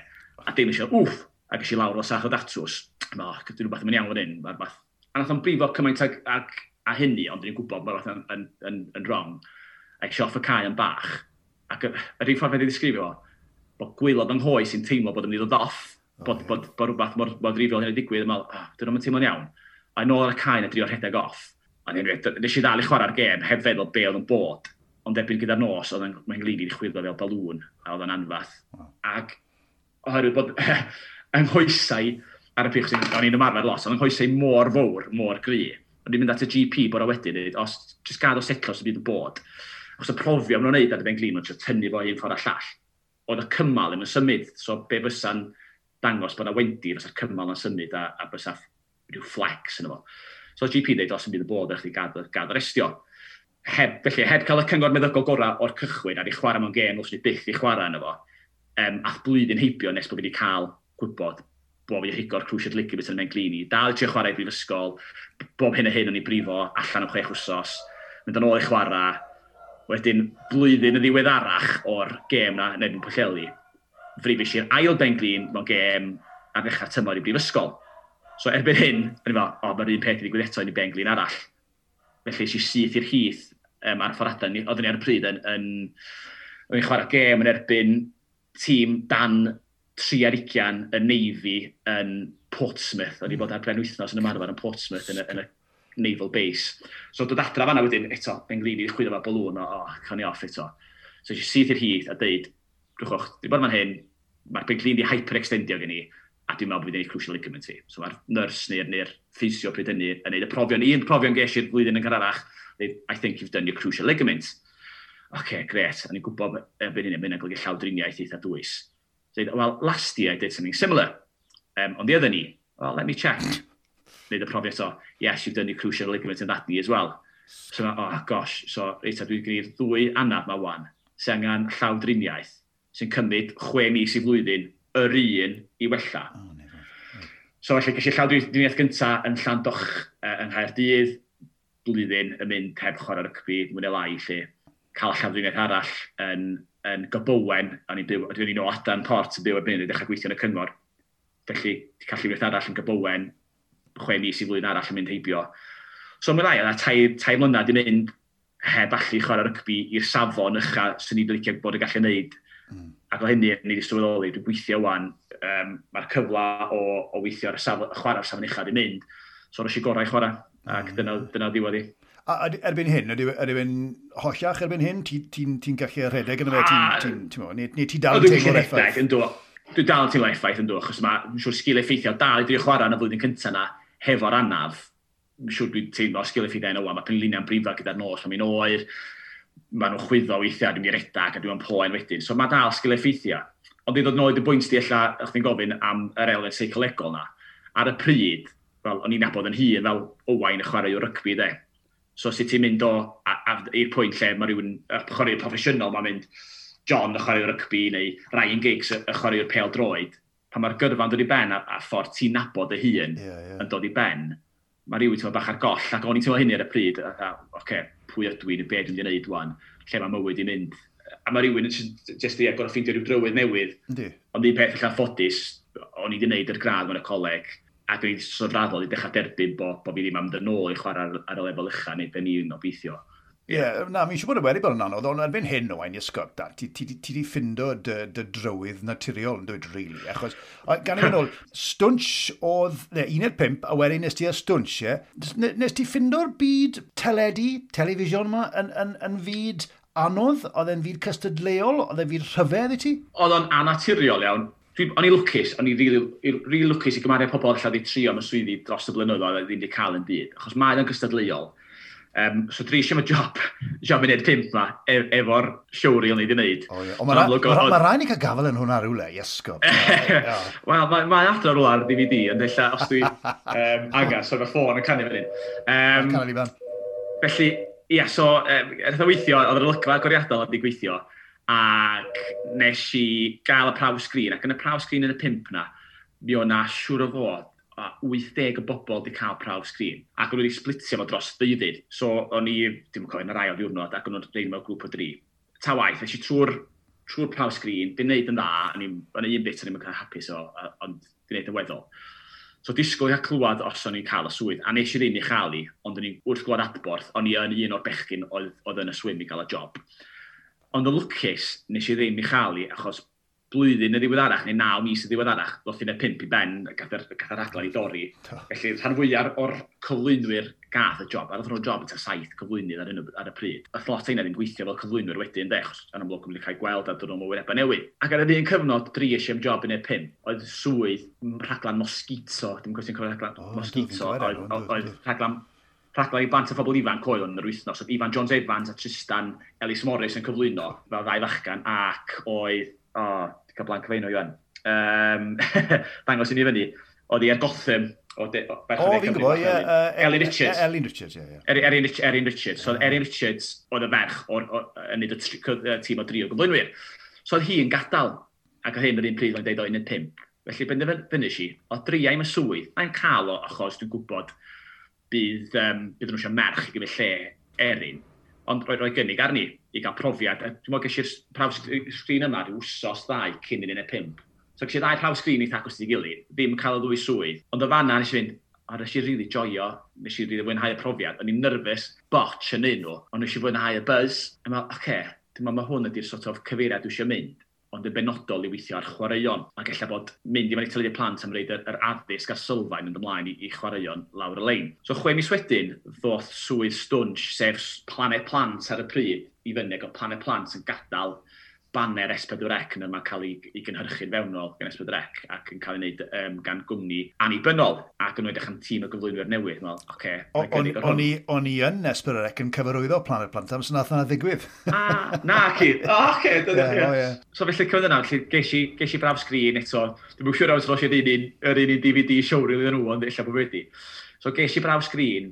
A dim eisiau, wff, a gysi lawr o sach o datws, ma, oh, gyda rhywbeth yn mynd iawn fan hyn. A nath o'n brifo cymaint ag, ag a hynny, ond dwi'n gwybod bod yn, yn, yn, yn wrong. A eisiau off y cae yn bach. Ac yr un ffordd wedi ddisgrifio, bod gwylod yng nghoes sy'n teimlo bod yn mynd i ddod off, bod, bod, bod, bod rhywbeth mor, mor ddrifol hyn yn digwydd, a meddwl, oh, dwi'n mynd teimlo'n iawn. A nôl ar y cae na drio rhedeg off. A nes i ddal i chwarae'r gêm heb feddwl be oedd yn bod ond derbyn gyda'r nos, oedd mae'n glini i chwyddo fel balŵn, a oedd yn anfath. Ac oherwydd bod yng nghoesau, ar y pwch sy'n o'n i'n ymarfer los, ond yng nghoesau mor fawr, mor gri. Ond i'n mynd at y GP bod o wedyn, os jyst gad o setlo sy'n byd y bod. Os y profio am nhw'n neud ar y ben glin, ond tynnu fo un ffordd a llall. Oedd y cymal yn y symud, so be fysa'n dangos bod y wendi, fysa'r cymal yn symud a, a bysa rhyw flex yn efo. So GP dweud, os yn bydd y bod, eich di gad, gad arestio heb, felly, heb cael y cyngor meddygol gorau o'r cychwyn a di chwarae mewn gêm, wrth ni byth i chwarae yna fo, um, ath blwyddyn heibio nes bod fi wedi cael gwybod bod fi higo'r Cruciate League beth yn mynd glini. Dal eisiau chwarae i brifysgol, bob hyn a hyn o'n i brifo, allan o chwech wsos, mynd yn ôl i chwarae, wedyn blwyddyn y ddiweddarach o'r gêm na, neu yn Pwllheli, frifis i'r ail Ben Glin mewn gêm a ddechrau tymor i brifysgol. So erbyn hyn, o'n i'n fel, o, mae'r un peth i ddigwydd eto i Ben Glin arall felly eisiau syth i'r hyth um, ar ffordd ni, oedden ni ar y pryd yn, yn, yn, yn chwarae gêm yn erbyn tîm dan tri ar ugian y Navy yn Portsmouth. O'n i hmm. bod ar bren wythnos yn ymarfer yn Portsmouth yn y, yn y naval base. So dod adra fanna wedyn, eto, Benglini chwyd efo bolwn o, o, con i off eto. So eisiau syth i'r hyd a dweud, drwchwch, di bod fan hyn, mae'r Benglini hyper-extendio gen i, a dwi'n meddwl bod fi'n crucial ligament i. So mae'r nyrs neu'r neu ffisio pryd hynny yn neud y profion, un profion ges i'r flwyddyn yn gyrraach, I think you've done your crucial ligament. Oce, okay, gret, a ni'n gwybod erbyn hynny, mae'n golygu llawdriniaeth eitha dwys. So, well, last year I did something similar, um, on the other knee, well, let me check. Neud y profiad o, yes, you've done your crucial ligament in that knee as well. So, oh gosh, so, eitha, dwi'n gwneud ddwy anaf ma wan, sy'n angen llawdriniaeth, sy'n cymryd chwe mis i flwyddyn yr un i wella. Oh, so felly, gysi llawdwiniaeth gyntaf yn Llandoch uh, yng Nghaerdydd, blwyddyn yn mynd heb chwarae rygbi, mwyn e lai lle, cael llawdwiniaeth arall yn, yn Gobowen, a ni'n byw, dwi'n un o Adan Port yn byw y byn, ddechrau gweithio yn y cyngor. Felly, di cael llawdwiniaeth arall yn Gobowen, chwe mis i flwyddyn arall yn mynd heibio. So mae'n lai, yna tai, tai mlynedd i mynd heb allu chwarae rygbi i'r safon ycha sy'n ni'n licio bod y gallu gwneud Ac o hynny, ni wedi sylweddoli, dwi'n gweithio wan, um, mae'r cyfla o, o weithio ar y safle, chwarae'r safon uchaf i mynd, so roes i gorau chwarae, ac mm. dyna, dyna diwedd i. A erbyn hyn, ydy fe'n hollach erbyn hyn? Ti'n ti, ti gallu rhedeg yn y fe? Ti, ti, ti, neu ti dal yn teimlo'r effaith? Dwi'n dal yn teimlo'r effaith yn dwi, achos mae'n siŵr sgil effeithio dal i drio chwarae yn y flwyddyn cyntaf yna hefo'r anaf, siwr dwi'n teimlo sgil effeithio yn yma, mae penliniau'n brifo gyda'r nos mae'n oer, maen nhw'n chwyddo weithiau, dwi'n redag a dwi'n poen wedyn. So mae dal sgil effeithio. Ond i ddod nôl i'r bwynt di allan, o'ch chi'n gofyn am yr elfen seicolegol na. Ar y pryd, fel o'n i'n nabod yn hun fel Owain y chwarae o rygbi de. So sut ti'n mynd o i'r pwynt lle mae rhywun, y chwaraewr proffesiynol, mae'n mynd John y chwarae o rygbi neu Ryan Giggs y chwarae o'r pel droed. Pan mae'r gyrfa'n dod i ben a, a ffordd ti'n nabod y hun yeah, yeah. yn dod i ben, mae rhywun ti'n bach ar goll, ac o'n i'n teimlo hynny ar y pryd, a a oce, okay, pwy ydw i'n beth dwi'n gwneud wan, lle mae mywyd i mynd. A mae rhywun yn jyst i agor o ffeindio rhyw drywydd newydd, ond un peth allan ffodus, o'n i wedi gwneud yr gradd mewn y coleg, a dwi'n sofraddol i dechrau derbyn bod bo fi ddim am dyn ôl i chwarae ar, ar y lefel uchaf neu ben i'n obeithio. Ie, yeah, na, mi'n siŵr bod y wedi bod yn anodd, ond erbyn hyn o ein i da, ti wedi ffindo dy, dy drywydd naturiol yn dweud, really, achos, gan i fynd ôl, stwnch oedd, ne, uned pimp, a wedyn nes ti a stwnch, ie, nes ti ffindo'r byd teledu, television yma, yn, yn, yn fyd anodd, oedd e'n fyd cystadleol, oedd e'n fyd rhyfedd i ti? Oedd o'n anaturiol iawn, o'n i lwcus, o'n i rili really, really lwcus i gymaru pobl allan i trio am y swyddi dros y blynyddoedd a ddim wedi cael yn byd, achos mae'n gystadleuol. Um, so dri eisiau mae job, job yn ed pimp ma, e, efo'r showreel ni wedi wneud. Oh, yeah. o mae ma ma rhaid i cael gafel yn hwnna rhywle, i. Wel, mae ma adro rhywle ar DVD, ond illa os dwi um, agas, so mae ffôn yn canu fan hyn. Um, canu fan. Felly, ia, so, um, ertho weithio, oedd yr olygfa agoriadol wedi gweithio, ac nes i gael y prawf sgrin, ac yn y prawf sgrin yn y pimp na, mi o'na siwr o fod 80 o bobl wedi cael prawf sgrin, ac o'n wedi splitio fo dros ddeuddyd. So, o'n i, dim yn cofio, yn yr ail ddiwrnod, ac o'n nhw'n rhaid mewn grŵp o dri. Ta waith, eisiau trwy'r trwy prawf sgrin, di'n neud yn dda, o'n i'n bit o'n i'n cael hapus o, ond di'n neud yn weddol. So disgwyl i'ch clywed os o'n i'n cael y swydd, a nes i ddim i chael i, ond o'n i'n wrth glwad adborth, o'n i yn un o'r bechgyn oedd, oedd yn y swim i gael y job. Ond y lwcus, nes i ddim i chael i, achos blwyddyn y ddiweddarach, neu naw mis y ddiweddarach, ddoth i'n y pimp i ben, gath yr, gath yr adlan i dorri. Felly, rhan fwyaf o'r cyflwynwyr gath y job, a roedd nhw'n job yn saith cyflwynydd ar, ar y pryd. Y thlot einna ddim gweithio fel cyflwynwyr wedyn, de, achos yn amlwg yn cael gweld a dyn nhw'n wyrebau newydd. Ac ar y un cyfnod, dri eisiau am job yn y pimp, oedd swydd rhaglan mosquito, dim gwestiwn cofio rhaglan oh, mosquito, oedd oedd rhaglan rhaglen i bant o phobl ifanc oedd yn yr wythnos. Oedd Ifan Jones Evans a Tristan Ellis Morris yn cyflwyno fel ddau fachgan ac oedd oh, Cael blaen cyfeirio Iwan. Um, dangos i ni fyny. Oedd hi ar er Gotham. O, e, fi'n gwybod, ie. Elin Richards. Elin Richards, ie. Erin Richards. So, Erin Richards oedd y ferch yn nid y tîm o dri o gyflwynwyr. So, oedd hi'n gadael. Ac oedd hyn yr un pryd o'n deud o'n un pimp. Felly, benderfynu si, o driau mae swydd, mae'n cael o achos dwi'n gwybod bydd, um, bydd nhw eisiau merch i gymryd lle Erin Ond roi, roi gynnig arni i gael profiad. Dwi'n meddwl gysgu'r prawf sgrin yma rhyw wsos ddau cyn i'n y pimp. So gysgu'r ddau prawf sgrin eitha agos i gilydd, ddim cael y ddwy swydd. Ond o fanna nes i fynd, a nes i rili really joio, nes i rili really fwynhau y profiad. O'n i'n nyrfus, botch yn un nhw, ond nes i fwynhau y buzz. A meddwl, oce, okay, dwi'n meddwl mae hwn ydy'r sort of cyfeiriad dwi eisiau mynd ond yn benodol i weithio ar chwaraeon. Ac ella bod mynd i fan i tylu'r plant am reid yr, yr addysg a sylfaen yn ymlaen i, i chwaraeon lawr y lein. So chwe mis wedyn, ddoth swydd stwnch, sef planet plant ar y pryd, i fyny, ac oedd planet plant yn gadael banner S4C yn yma cael ei, ei gynhyrchu'n fewnol gan S4C ac yn cael ei wneud um, gan gwmni annibynnol ac yn edrych am tîm o gyflwynwyr newydd. Wel, okay, o'n, o'n, i, on i yn S4C yn cyfarwyddo Planet Plantam, so nath yna ddigwydd. ah, na, ci. O, oh, oce, okay, yeah, oh, yeah. So felly cyfnod yna, felly ges i, ges i braf sgrin eto. Dwi'n siŵr awn slos i'r un, yr un DVD showreel iddyn nhw, ond eich bod wedi. So ges i braf sgrin,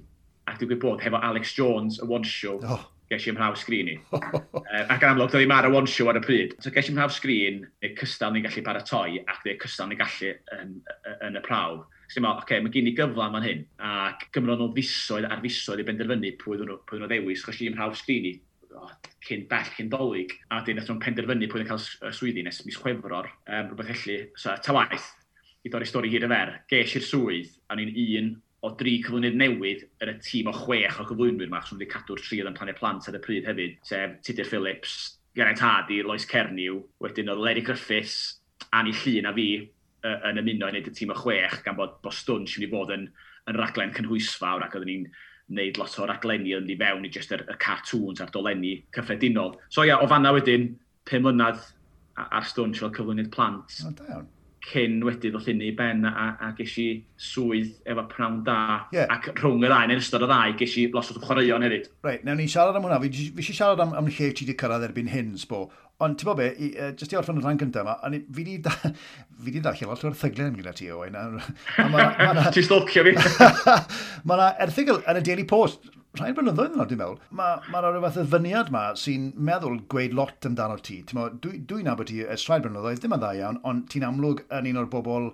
ac dwi'n gwybod hefo Alex Jones, y one show, oh ges i'n mhrawf sgrin i. uh, ac yn amlwg, doedd ddim ar y one show ar y pryd. So ges i'n mhrawf sgrin, neu cystal ni'n gallu baratoi, ac neu cystal ni'n gallu yn, yn y prawf. So, oce, okay, mae gen i gyfla fan hyn, ac gymryd nhw fisoedd ar fisoedd i benderfynu pwy ddyn nhw, pwy nhw ddewis, chos i'n mhrawf sgrin i, oh, cyn bell, cyn dolyg, a dyn nhw'n penderfynu pwy nhw'n cael swyddi nes mis chwefror, um, rhywbeth felly, so, ta waith, i dorri stori hir y fer, ges i'r swydd, a ni'n un o dri cyflwynydd newydd yn y tîm o chwech o cyflwynwyr ma, achos wedi cadw'r tri oedd yn plannu plant ar y pryd hefyd, sef Tudur Phillips, Geraint Hardy, Lois Cerniw, wedyn oedd Larry Griffiths, Annie Llun a fi uh, yn ymuno i wneud y tîm o chwech, gan bod Boston sy'n wedi bod yn, yn raglen cynhwysfawr ac oedden ni'n wneud lot o raglenni yn di fewn i jyst y, y cartoons a'r dolenni cyffredinol. So ia, o fanna wedyn, pum mlynedd ar stwnt fel cyflwynydd plant. O, oh, cyn wedyn o i ben a, a ges i swydd efo pnawn da yeah. ac rhwng y ddau, neu ystod y ddau, ges i los o chwaraeon hefyd. Reit, nawn ni siarad am hwnna. Fi eisiau siarad am, am lle ti wedi cyrraedd erbyn hyn, sbo. Ond ti'n bod be, i, uh, jyst i orffen y rhan gyntaf yma, fi di, da, fi di ddall lot o'r erthyglen gyda ti, Owen. Ti'n stalcio fi? Mae yna erthygl yn y Daily Post rhai blynyddoedd yno, dwi'n meddwl, mae'r ma, rhyw fath o ddyniad ma sy'n meddwl gweud lot amdano ti. Dwi'n dwi, nabod ti ers rhai blynyddoedd, ddim yn dda iawn, ond ti'n amlwg yn un o'r bobl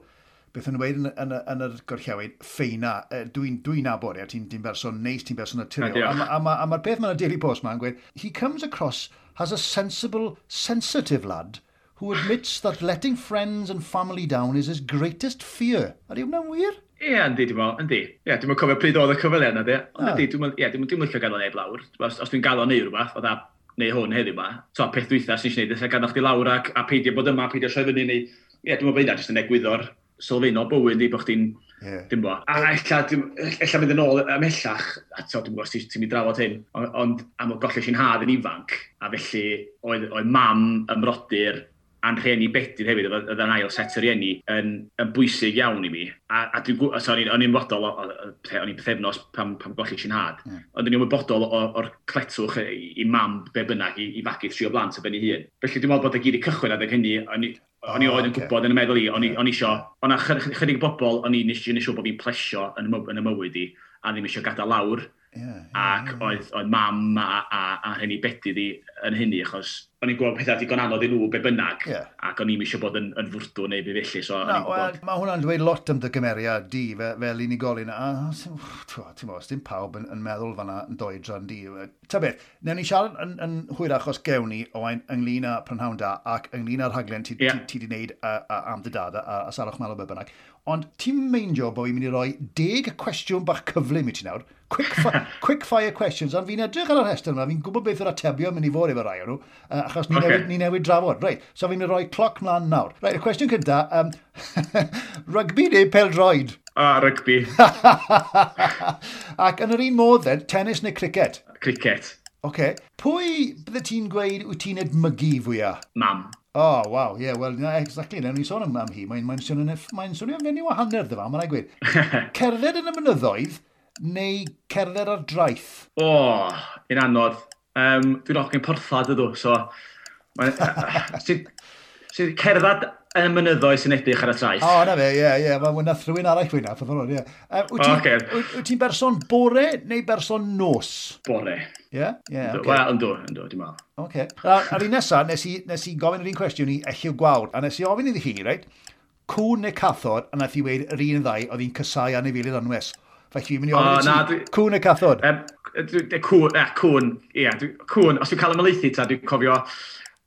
beth yn dweud yn, yn, yn yr gorllewin, ffeina, e, dwi'n dwi nabod, ia, ti'n ti berson neis, ti'n berson naturiol. A, a, a, a mae'r peth mae'n y Daily Post ma'n gweud, he comes across as a sensible, sensitive lad who admits that letting friends and family down is his greatest fear. Ydy hwnna'n wir? Ie, yeah, yndi, dwi'n meddwl, yndi. Ie, yeah, dwi'n cofio pryd oedd y cyfle yna, di. Ond yndi, dwi'n meddwl, ie, dwi'n meddwl gadael neb lawr. Os, os dwi'n gadael neu rhywbeth, oedd a neu hwn heddiw yma, to, peth dwytha sy'n gwneud, ddechrau gadael chdi lawr ac a peidio bod yma, peidio rhoi fyny, neu, ie, dwi'n meddwl bod hynna jyst yn egwyddor sylfaenol bywyd i bod chdi'n, yeah. dim bo. A ella, ella mynd yn ôl ymhellach, a to, dwi'n gwybod ti'n mynd drafod hyn, ond am o gollio sy'n had yn ifanc, a felly oedd, oedd mam ymrodi'r a'n rhieni bedyr hefyd, oedd yn ail set o rhieni, yn, yn bwysig iawn i mi. A, a dwi'n gwybod, so, o'n i'n fodol, o'n i'n pethefnos pam, pam golli sy'n had, mm. ond o'n i'n wybodol o'r cletwch i, i mam be bynnag i, i fagu tri o blant y ben i hun. Felly dwi'n meddwl bod y gyd i cychwyn adeg hynny, o'n i oedd yn gwybod yn y meddwl i, o'n i isio, o'n i chydig bobl, o'n i'n nes bod fi'n plesio yn y mywyd i, a ddim eisiau gadael lawr. Yeah, yeah, ac yeah. oedd, oedd mam a, a, a hynny bedydd i yn hynny, achos o'n i'n gweld pethau digon anodd i nhw be bynnag, yeah. ac o'n i'n eisiau bod yn, yn fwrdw neu be felly. So no, well, Mae hwnna'n dweud lot am dy gymeriad di fel, fel unigolyn, a ti'n bod, dim pawb yn, yn meddwl fanna yn doedran di. Ta beth, newn ni siarad yn, yn hwyrach os gewn ni oen ynglyn â prynhawn da ac ynglyn â'r rhaglen ti wedi yeah. wneud am dy dad a, a, a sarwch malw be bynnag. Ond ti'n meindio bod fi'n mynd i roi deg cwestiwn bach cyflym i ti nawr. Quick, fi quick fire questions, ond fi'n edrych ar y rhestr yma, fi'n gwybod beth yw'r atebio mynd i fod efo rai o'n nhw, uh, achos ni, okay. newid, ni newid drafod. Reit, so fi'n mynd i roi cloc mlaen nawr. Reit, y cwestiwn cynta, um, rugby neu peldroed? A, rugby. Ac yn yr un modd, then, tennis neu cricket? Cricket. Oce. Okay. Pwy bydde ti'n gweud wyt ti'n edmygu fwyaf? Mam. Oh, waw, ie, yeah, wel, yeah, exactly, na, ni'n sôn am, am hi, mae'n mae swnio'n mae swnio fenyw o hanner ddefa, mae'n gweud. cerdded yn y mynyddoedd neu cerdded ar draeth? O, oh, un anodd. Um, dwi'n ochr yn porthad ydw, so... Mae'n... sydd cerdded y mynyddoedd sy'n edrych ar y traeth. O, oh, na fe, ie, ie. Mae wnaeth rhywun arall fwy'n ffordd hwnnw, ie. Wyt ti'n berson bore neu berson nos? Bore. Ie? Ie, oce. Wel, ynddo, ynddo, dim ond. Oce. Ar un nesaf, nes i, nes i gofyn yr un cwestiwn i elliw gwawr, a nes i ofyn iddi chi, reit? Cwn neu cathod, a nath i weid yr un ddau oedd hi'n cysau a'n ei anwes. Felly fi'n mynd i ofyn i ti, cwn neu cathod? Cwn, cwn, ie. Cwn, os dwi'n cael ymlaethu ta, dwi'n cofio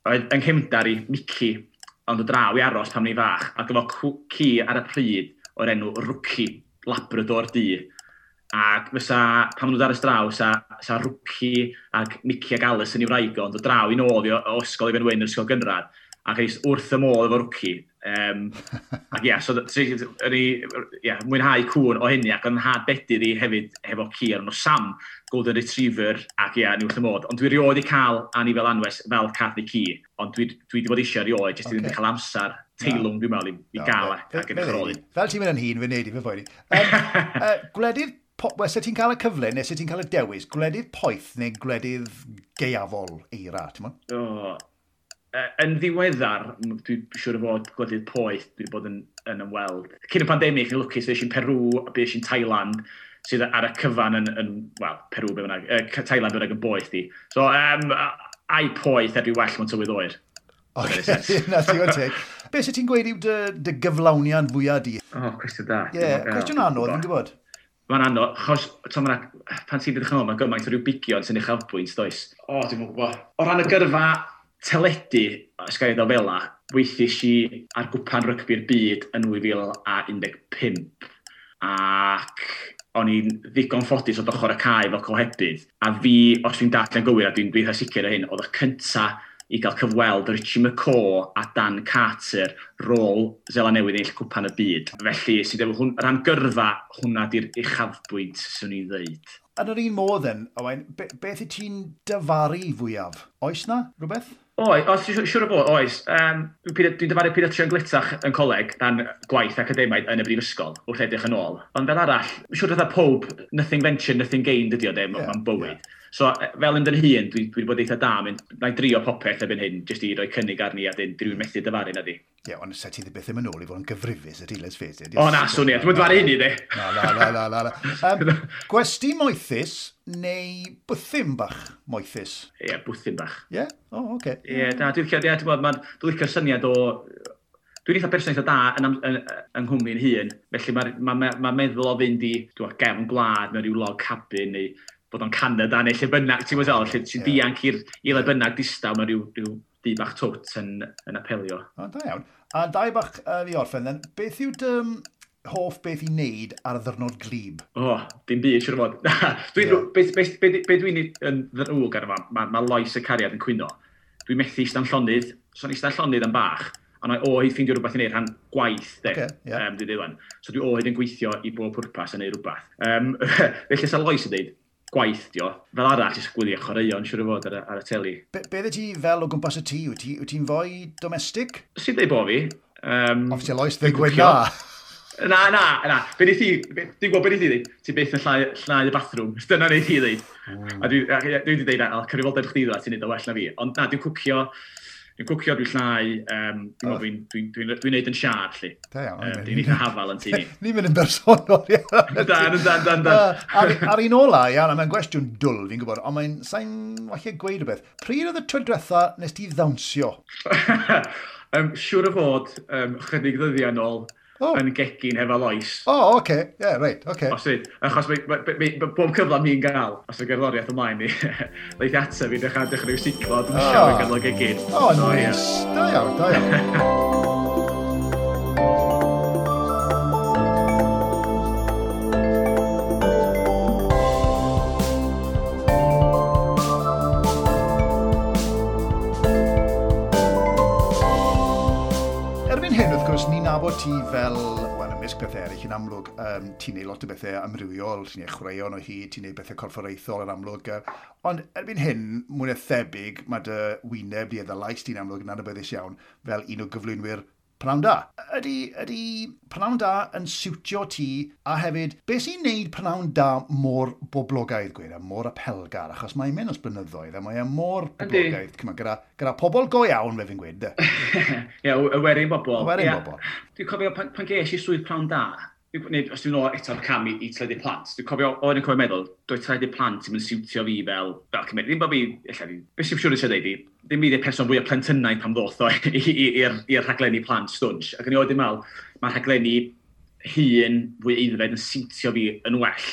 yng Nghymdar i Mici, ond o draw i aros pam ni fach, ac efo ci ar y pryd o'r enw Rwci, Labrador Di. Ac fysa, pam nhw'n ar y straw, sa, sa Rwci ac Nicky ac Alice yn i'w raigo, ond o draw i nôl o, o ysgol i fenwyn yr ysgol gynradd, ac eis wrth y môl efo Rwci, Um, ac ie, yeah, so, ni, yeah, mwynhau cwn o hynny ac yn had bedyr i hefyd hefo ci ar nhw Sam, Golden Retriever ac ie, yeah, ni wrth y mod. Ond dwi rioed i cael Annie fel anwes fel cath i ci, ond dwi, dwi wedi bod eisiau rioed, jyst i ddim cael amser teilwng dwi'n meddwl i, i gael ac yn chroli. Fel ti'n mynd yn hun, fe wneud i fe fwyni. Um, uh, gwledydd, wel, ti'n cael y cyfle neu ti'n cael y dewis, gwledydd poeth neu gwledydd geiafol eira, ti'n mwyn? O, yn ddiweddar, dwi'n siŵr o fod gwledydd poeth dwi wedi bod yn, yn ymweld. Cyn y pandemig, ni'n lwcus, fees i'n Peru a bys i'n Thailand, sydd ar y cyfan yn, yn wel, Peru be fynnag, uh, Thailand bynnag yn boeth di. So, um, a'i poeth edrych well mewn tywydd oer. O, na ti o'n teg. Be sy'n ti'n gweud yw dy, dy gyflawniad fwyaf di? O, oh, cwestiwn da. Ie, yeah, cwestiwn anodd, fi'n gwybod. Mae'n anodd, chos, to mae'na, pan ti'n edrych yn ôl, mae gymaint o ryw bigion sy'n eich afbwynt, does? O, oh, dwi'n gwybod. O ran y gyrfa, teledu, ysgau iddo fel ddofela, weithis i ar gwpan rygbi'r byd yn 2015. Ac o'n i'n ddigon ffodus o dochr y cae fel cohebydd. A fi, os fi'n darllen gywir, a dwi'n dwi'n sicr o hyn, oedd y cynta i gael cyfweld Richie McCaw a Dan Carter rôl Zela Newydd eill cwpan y byd. Felly, sydd efo hwn, rhan gyrfa, hwnna di'r uchafbwynt sy'n ei ddeud. Yn yr un modd yn, Owain, be beth y ti'n dyfaru fwyaf? Oes na rhywbeth? Oes, os ti'n siŵr o bod, oes. Um, dwi'n dwi dyfaru pyd o trio'n glitach yn coleg dan gwaith academaidd yn y brifysgol wrth edrych yn ôl. Ond fel arall, siŵr oedd pob, nothing venture, nothing gain dydi o ddim yeah, yn bywyd. Yeah. So, e, fel yn dyn hun, dwi, dwi wedi bod eitha da, mynd, na i drio popeth erbyn hyn, jyst i roi cynnig arni a dyn, dwi'n methu dyfaru na di. Ie, yeah, ond sa ti beth ddim yn ôl i fod yn gyfrifus y dilys fe. O na, swnio, dwi'n dyfaru hynny, di. Na, na, na, na, na. Um, gwesti moethus, neu bwthyn bach moethus? Ie, yeah, bwthyn bach. Ie? Yeah? O, oh, oce. Okay. Ie, yeah, na, dwi'n licio, dwi'n ma, dwi licio syniad o... Dwi'n eitha person eitha da yn, yn, yn, yng Nghymru'n hun, felly mae ma, ma, ma meddwl o fynd i dwi, gefn gwlad mewn rhyw log cabin neu bod o'n Canada neu lle bynnag, ti'n meddwl, lle ti'n yeah. dianc i'r le bynnag distaw mewn rhyw, rhyw di bach twt yn, yn apelio. O, da iawn. A dau bach uh, fi orffen, then, beth yw dy hoff beth i wneud ar y ddyrnod glib? O, oh, dim byd, siwr fod. dwi, yeah. Be, be, be, be dwi'n yn ddrwg ar yma, mae ma loes y cariad yn cwyno. Dwi'n methu istan llonydd, so ni istan llonydd yn bach, a na oed ffeindio rhywbeth i wneud rhan gwaith, de, okay, yeah. um, dwi ddewan. So dwi oed yn gweithio i bob pwrpas yn neud rhywbeth. Um, felly, sa loes yn dweud, gwaith dio, fel arall i sgwylio chwaraeon siwr o fod ar, ar y teli. Be, be ti fel o gwmpas y tŷ? Wyt ti'n ti fwy domestig? Sydd ei bo fi. Um, Ofti Lois, ddigwydd na. Na, na, na. Be wneud ti... Dwi'n gwybod be wneud ti ddeud. Ti beth yn llnau, llnau y bathroom. Dyna wneud ti ddeud. Mm. A dwi wedi dweud, al, cyfrifoldeb chdi ddweud, ti'n neud o well na fi. Ond na, dwi'n cwcio, dwi'n cwcio, dwi'n llnau, um, dwi'n oh. dwi dwi, dwi, dwi neud yn siar, lli. Da iawn. Um, dwi'n eitha hafal yn tini. Ni'n mynd yn bersonol, iawn. Da, da, da, da. Ar un ola, iawn, mae'n gwestiwn dwl, fi'n gwybod, ond mae'n sain, walle gweud rhywbeth. Pryd oedd y tro diwetha nes ti ddawnsio? um, siwr o fod, um, chydig ddyddiau nôl, oh. yn gegin efo loes. O, oh, oce, okay. yeah, right, oce. Okay. Os i, achos bob cyfle mi'n gael, os y gerddoriaeth ymlaen ni, leith ateb fi, ddechrau dechrau i'w siglo, dwi'n siarad oh. gyda'r gegin. O, oh, so, nice, Yeah. da iawn, da iawn. ti fel, wel, ymysg bethau eraill yn amlwg, um, ti'n neud lot o bethau amrywiol, ti'n neud chwaraeon o hyd, ti'n neud bethau corfforaethol yn amlwg. Uh, ond erbyn hyn, mwyn na thebyg, mae dy wyneb di edrych lais ti'n amlwg yn anabyddus iawn fel un o gyflwynwyr pnawn da. Ydy, ydy pnawn da yn siwtio ti a hefyd, beth sy'n neud pnawn da mor boblogaidd gwed a mor apelgar, achos mae'n mynd os blynyddoedd a mae'n mor boblogaidd, cyma, gyda, gyda pobl go iawn fe fi'n gweud. Ie, yeah, y werin bobl. Y werin yeah. bobl. Dwi'n cofio pan, pan ges i swydd pnawn da, neu, os dwi'n ôl eto'r cam i, i tledu plant, dwi'n cofio, o'n i'n cofio meddwl, dwi'n tledu plant yn siwtio fi fel, fel cymryd. Ddim bod fi, illa fi, beth sy'n siŵr eisiau dweud i, ddim bydd y person fwy o plentynau pam ddoth o i'r rhaglenni plant stwnch. Ac yn i oed i'n meddwl, mae'r rhaglenni hun fwy eiddfed yn siwtio fi yn well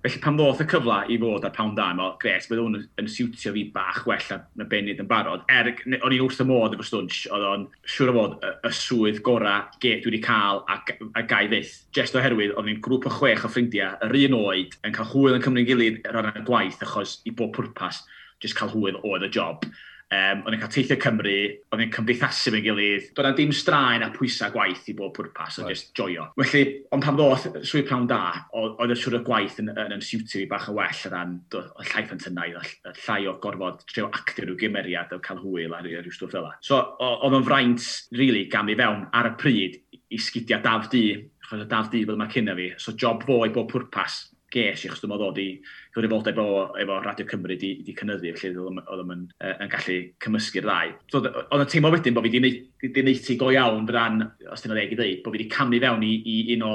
Felly pan ddoth y cyfle i fod ar pound da, mae'n gres, bydd hwn yn siwtio fi bach well na Benid yn barod. Er, o'n i'n wrth y modd efo stwns, oedd o'n siŵr o fod y, y swydd gorau get wedi cael a, a gau fyth. Just oherwydd, o'n i'n grŵp o chwech o ffrindiau, yr un oed, yn cael hwyl yn Cymru'n gilydd ar y gwaith, achos i bob pwrpas, just cael hwyl oedd y job. Um, o'n i'n cael teithio Cymru, o'n i'n cymdeithasu fe'n gilydd, doedd na dim straen a pwysau gwaith i bob pwrpas, o'n right. just joio. Felly, ond pan ddoth swydd prawn da, oedd y siwr o gwaith yn, yn, yn siwtio fi bach yn well o ran y llai ffantynau, y llai o gorfod treo actio rhyw gymeriad o cael hwyl ar rhyw stwff fel So, oedd o'n fraint, really, gam i fewn ar y pryd i sgidiau daf di, achos y daf di fel mae cyn fi, so job fo i bob pwrpas ges i, achos dwi'n ddod i gyfrifoldeb efo, efo Radio Cymru di, di cynyddu, felly oedd yn, yn gallu cymysgu'r ddau. So, oedd yn teimlo wedyn bod fi wedi neiti go iawn fydan, os dyna ddeg i ddeud, bod fi wedi camu fewn i, i un o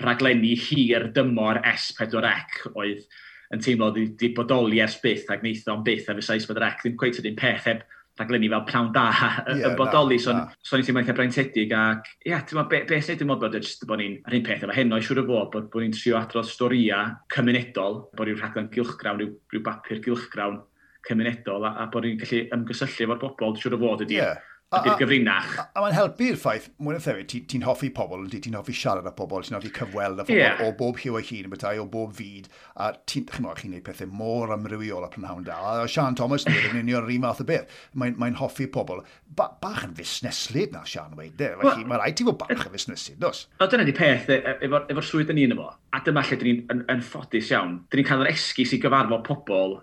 raglenni hir dymor S4C oedd yn teimlo wedi bodoli ers byth ac wneithio'n byth a fysa S4C ddim cweith yr un peth heb rhaglenni fel pnawn da yeah, yn yeah, bodoli, so na. so ni'n teimlo'n cael braintedig ac ia, yeah, ti'n be, be sy'n edrych yn bod jyst bod ni'n ar un peth efo heno i siwr o fod bod, bod ni'n trio adrodd storia cymunedol, bod ni'n rhaglen gylchgrawn, rhyw, rhyw bapur gylchgrawn cymunedol a, a bod ni'n gallu ymgysylltu efo'r bobl, siwr o fod ydy. Yeah ydy'r gyfrinach. A, a, a mae'n helpu'r ffaith, mwyn y thewi, ti'n ti hoffi pobl, ynddi, ti'n hoffi siarad â pobl, ti'n hoffi cyfweld â pobl yeah. o bob hiw a hun, bethau, o bob fyd, a ti'n chi chi'n gwneud pethau mor amrywiol a prynhawn da, a Sian Thomas ni, yn union yr un math o beth, mae'n mae hoffi pobl, ba, bach yn fusneslyd na Sian wedi, well, mae rhaid ti fod bach yn fusneslyd, dos? O, dyna di peth, e, e, efo'r efo swydd yn un yn efo, a dyma lle dyn ni'n yn ffodus iawn, dyn ni'n cael yr esgus i gyfarfod pobl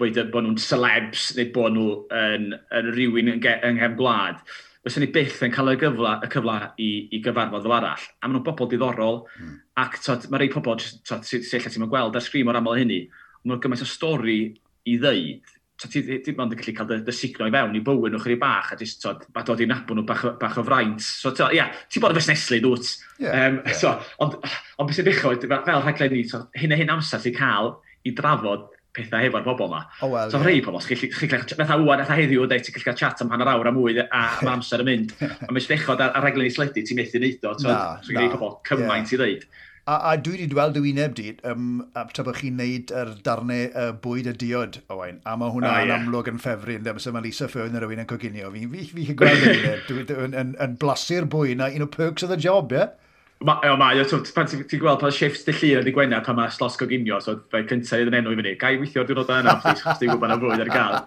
bod, bod nhw'n celebs neu bod nhw yn, yn rhywun yng, yng nghefn gwlad, fyddwn ni byth yn cael y gyfle, y cyfle i, i gyfarfod fel arall. A maen nhw'n bobl diddorol, mm. ac tod, mae rei pobl sy'n lle ti'n gweld ar sgrim o'r aml hynny, maen nhw'n gymaint o stori i ddeud, so ti ddim ond yn gallu cael dy, signo i fewn i bywyd nhw chyri bach a jyst tod, ba dod i nabod nhw bach, bach o fraint. So, ia, yeah, ti bod yn fesneslu, dwt. Yeah, um, yeah. So, ond, ond beth sy'n ddechrau, fel rhaglen ni, so, hyn a hyn amser ti'n cael i drafod pethau hefo'r bobl yma. Oh, well, so, yeah. rhai pobl, chi'n gallu... Fatha wwan, fatha heddiw, dweud, ti'n gallu chat am hanner awr am mwy, a am amser yn mynd. a mae'n ddechod ar, ar reglen i sledu, ti'n methu neud o. Na, so, na. pobl cymaint yeah. i ddeud. A, a dwi wedi gweld dy wyneb di, um, a tra bod chi'n neud yr darnau uh, bwyd y diod, Owain, a mae hwnna yn yeah. amlwg yn ffefru, yn dweud, mae Lisa Fern yn rhywun yn coginio. fi'n fi, fi, fi gweld y wyneb, yn, yn, yn blasu'r bwyd na, un o perks of the job, ie? Yeah? Ma, o, mae, so, pan ti'n ti gweld pan shifts dy llun ydy gwener pan mae slos goginio, so fe cyntaf iddyn enw i fyny, gai weithio'r diwrnod yna, please, chos ti'n gwybod na fwyd ar gael.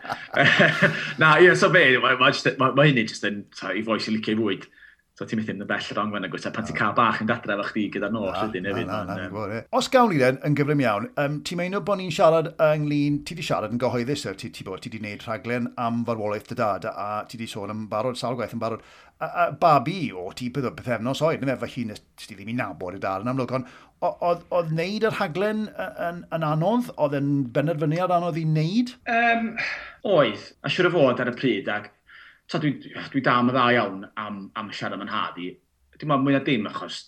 Na, ie, so fe, mae ma, ma, ma hynny jyst yn, i foes i licio i fwyd. So ti'n mynd yn bell rong fan agos, a pan ti'n cael bach yn gadra efo chdi gyda nos ydyn hefyd. E. Os gawn ni then, yn gyflym iawn, um, ti'n meino bod ni'n siarad ynglyn, ti di siarad yn gyhoeddus, er, ti, ti, bod, ti di wneud rhaglen am farwolaeth dy dad, a ti di sôn am barod, sawl gwaith yn barod. A, a, babi o ti bydd o bethefnos oed, neu fe chi'n ti ddim i nabod y dad yn amlwg, ond oedd wneud yr rhaglen yn, yn anodd, oedd yn benderfyniad anodd i wneud? Um, oedd, a siwr o fod ar y pryd, ac so dwi, dwi dal y dda iawn am, am siarad am yn had i. Dwi'n meddwl mwy na dim achos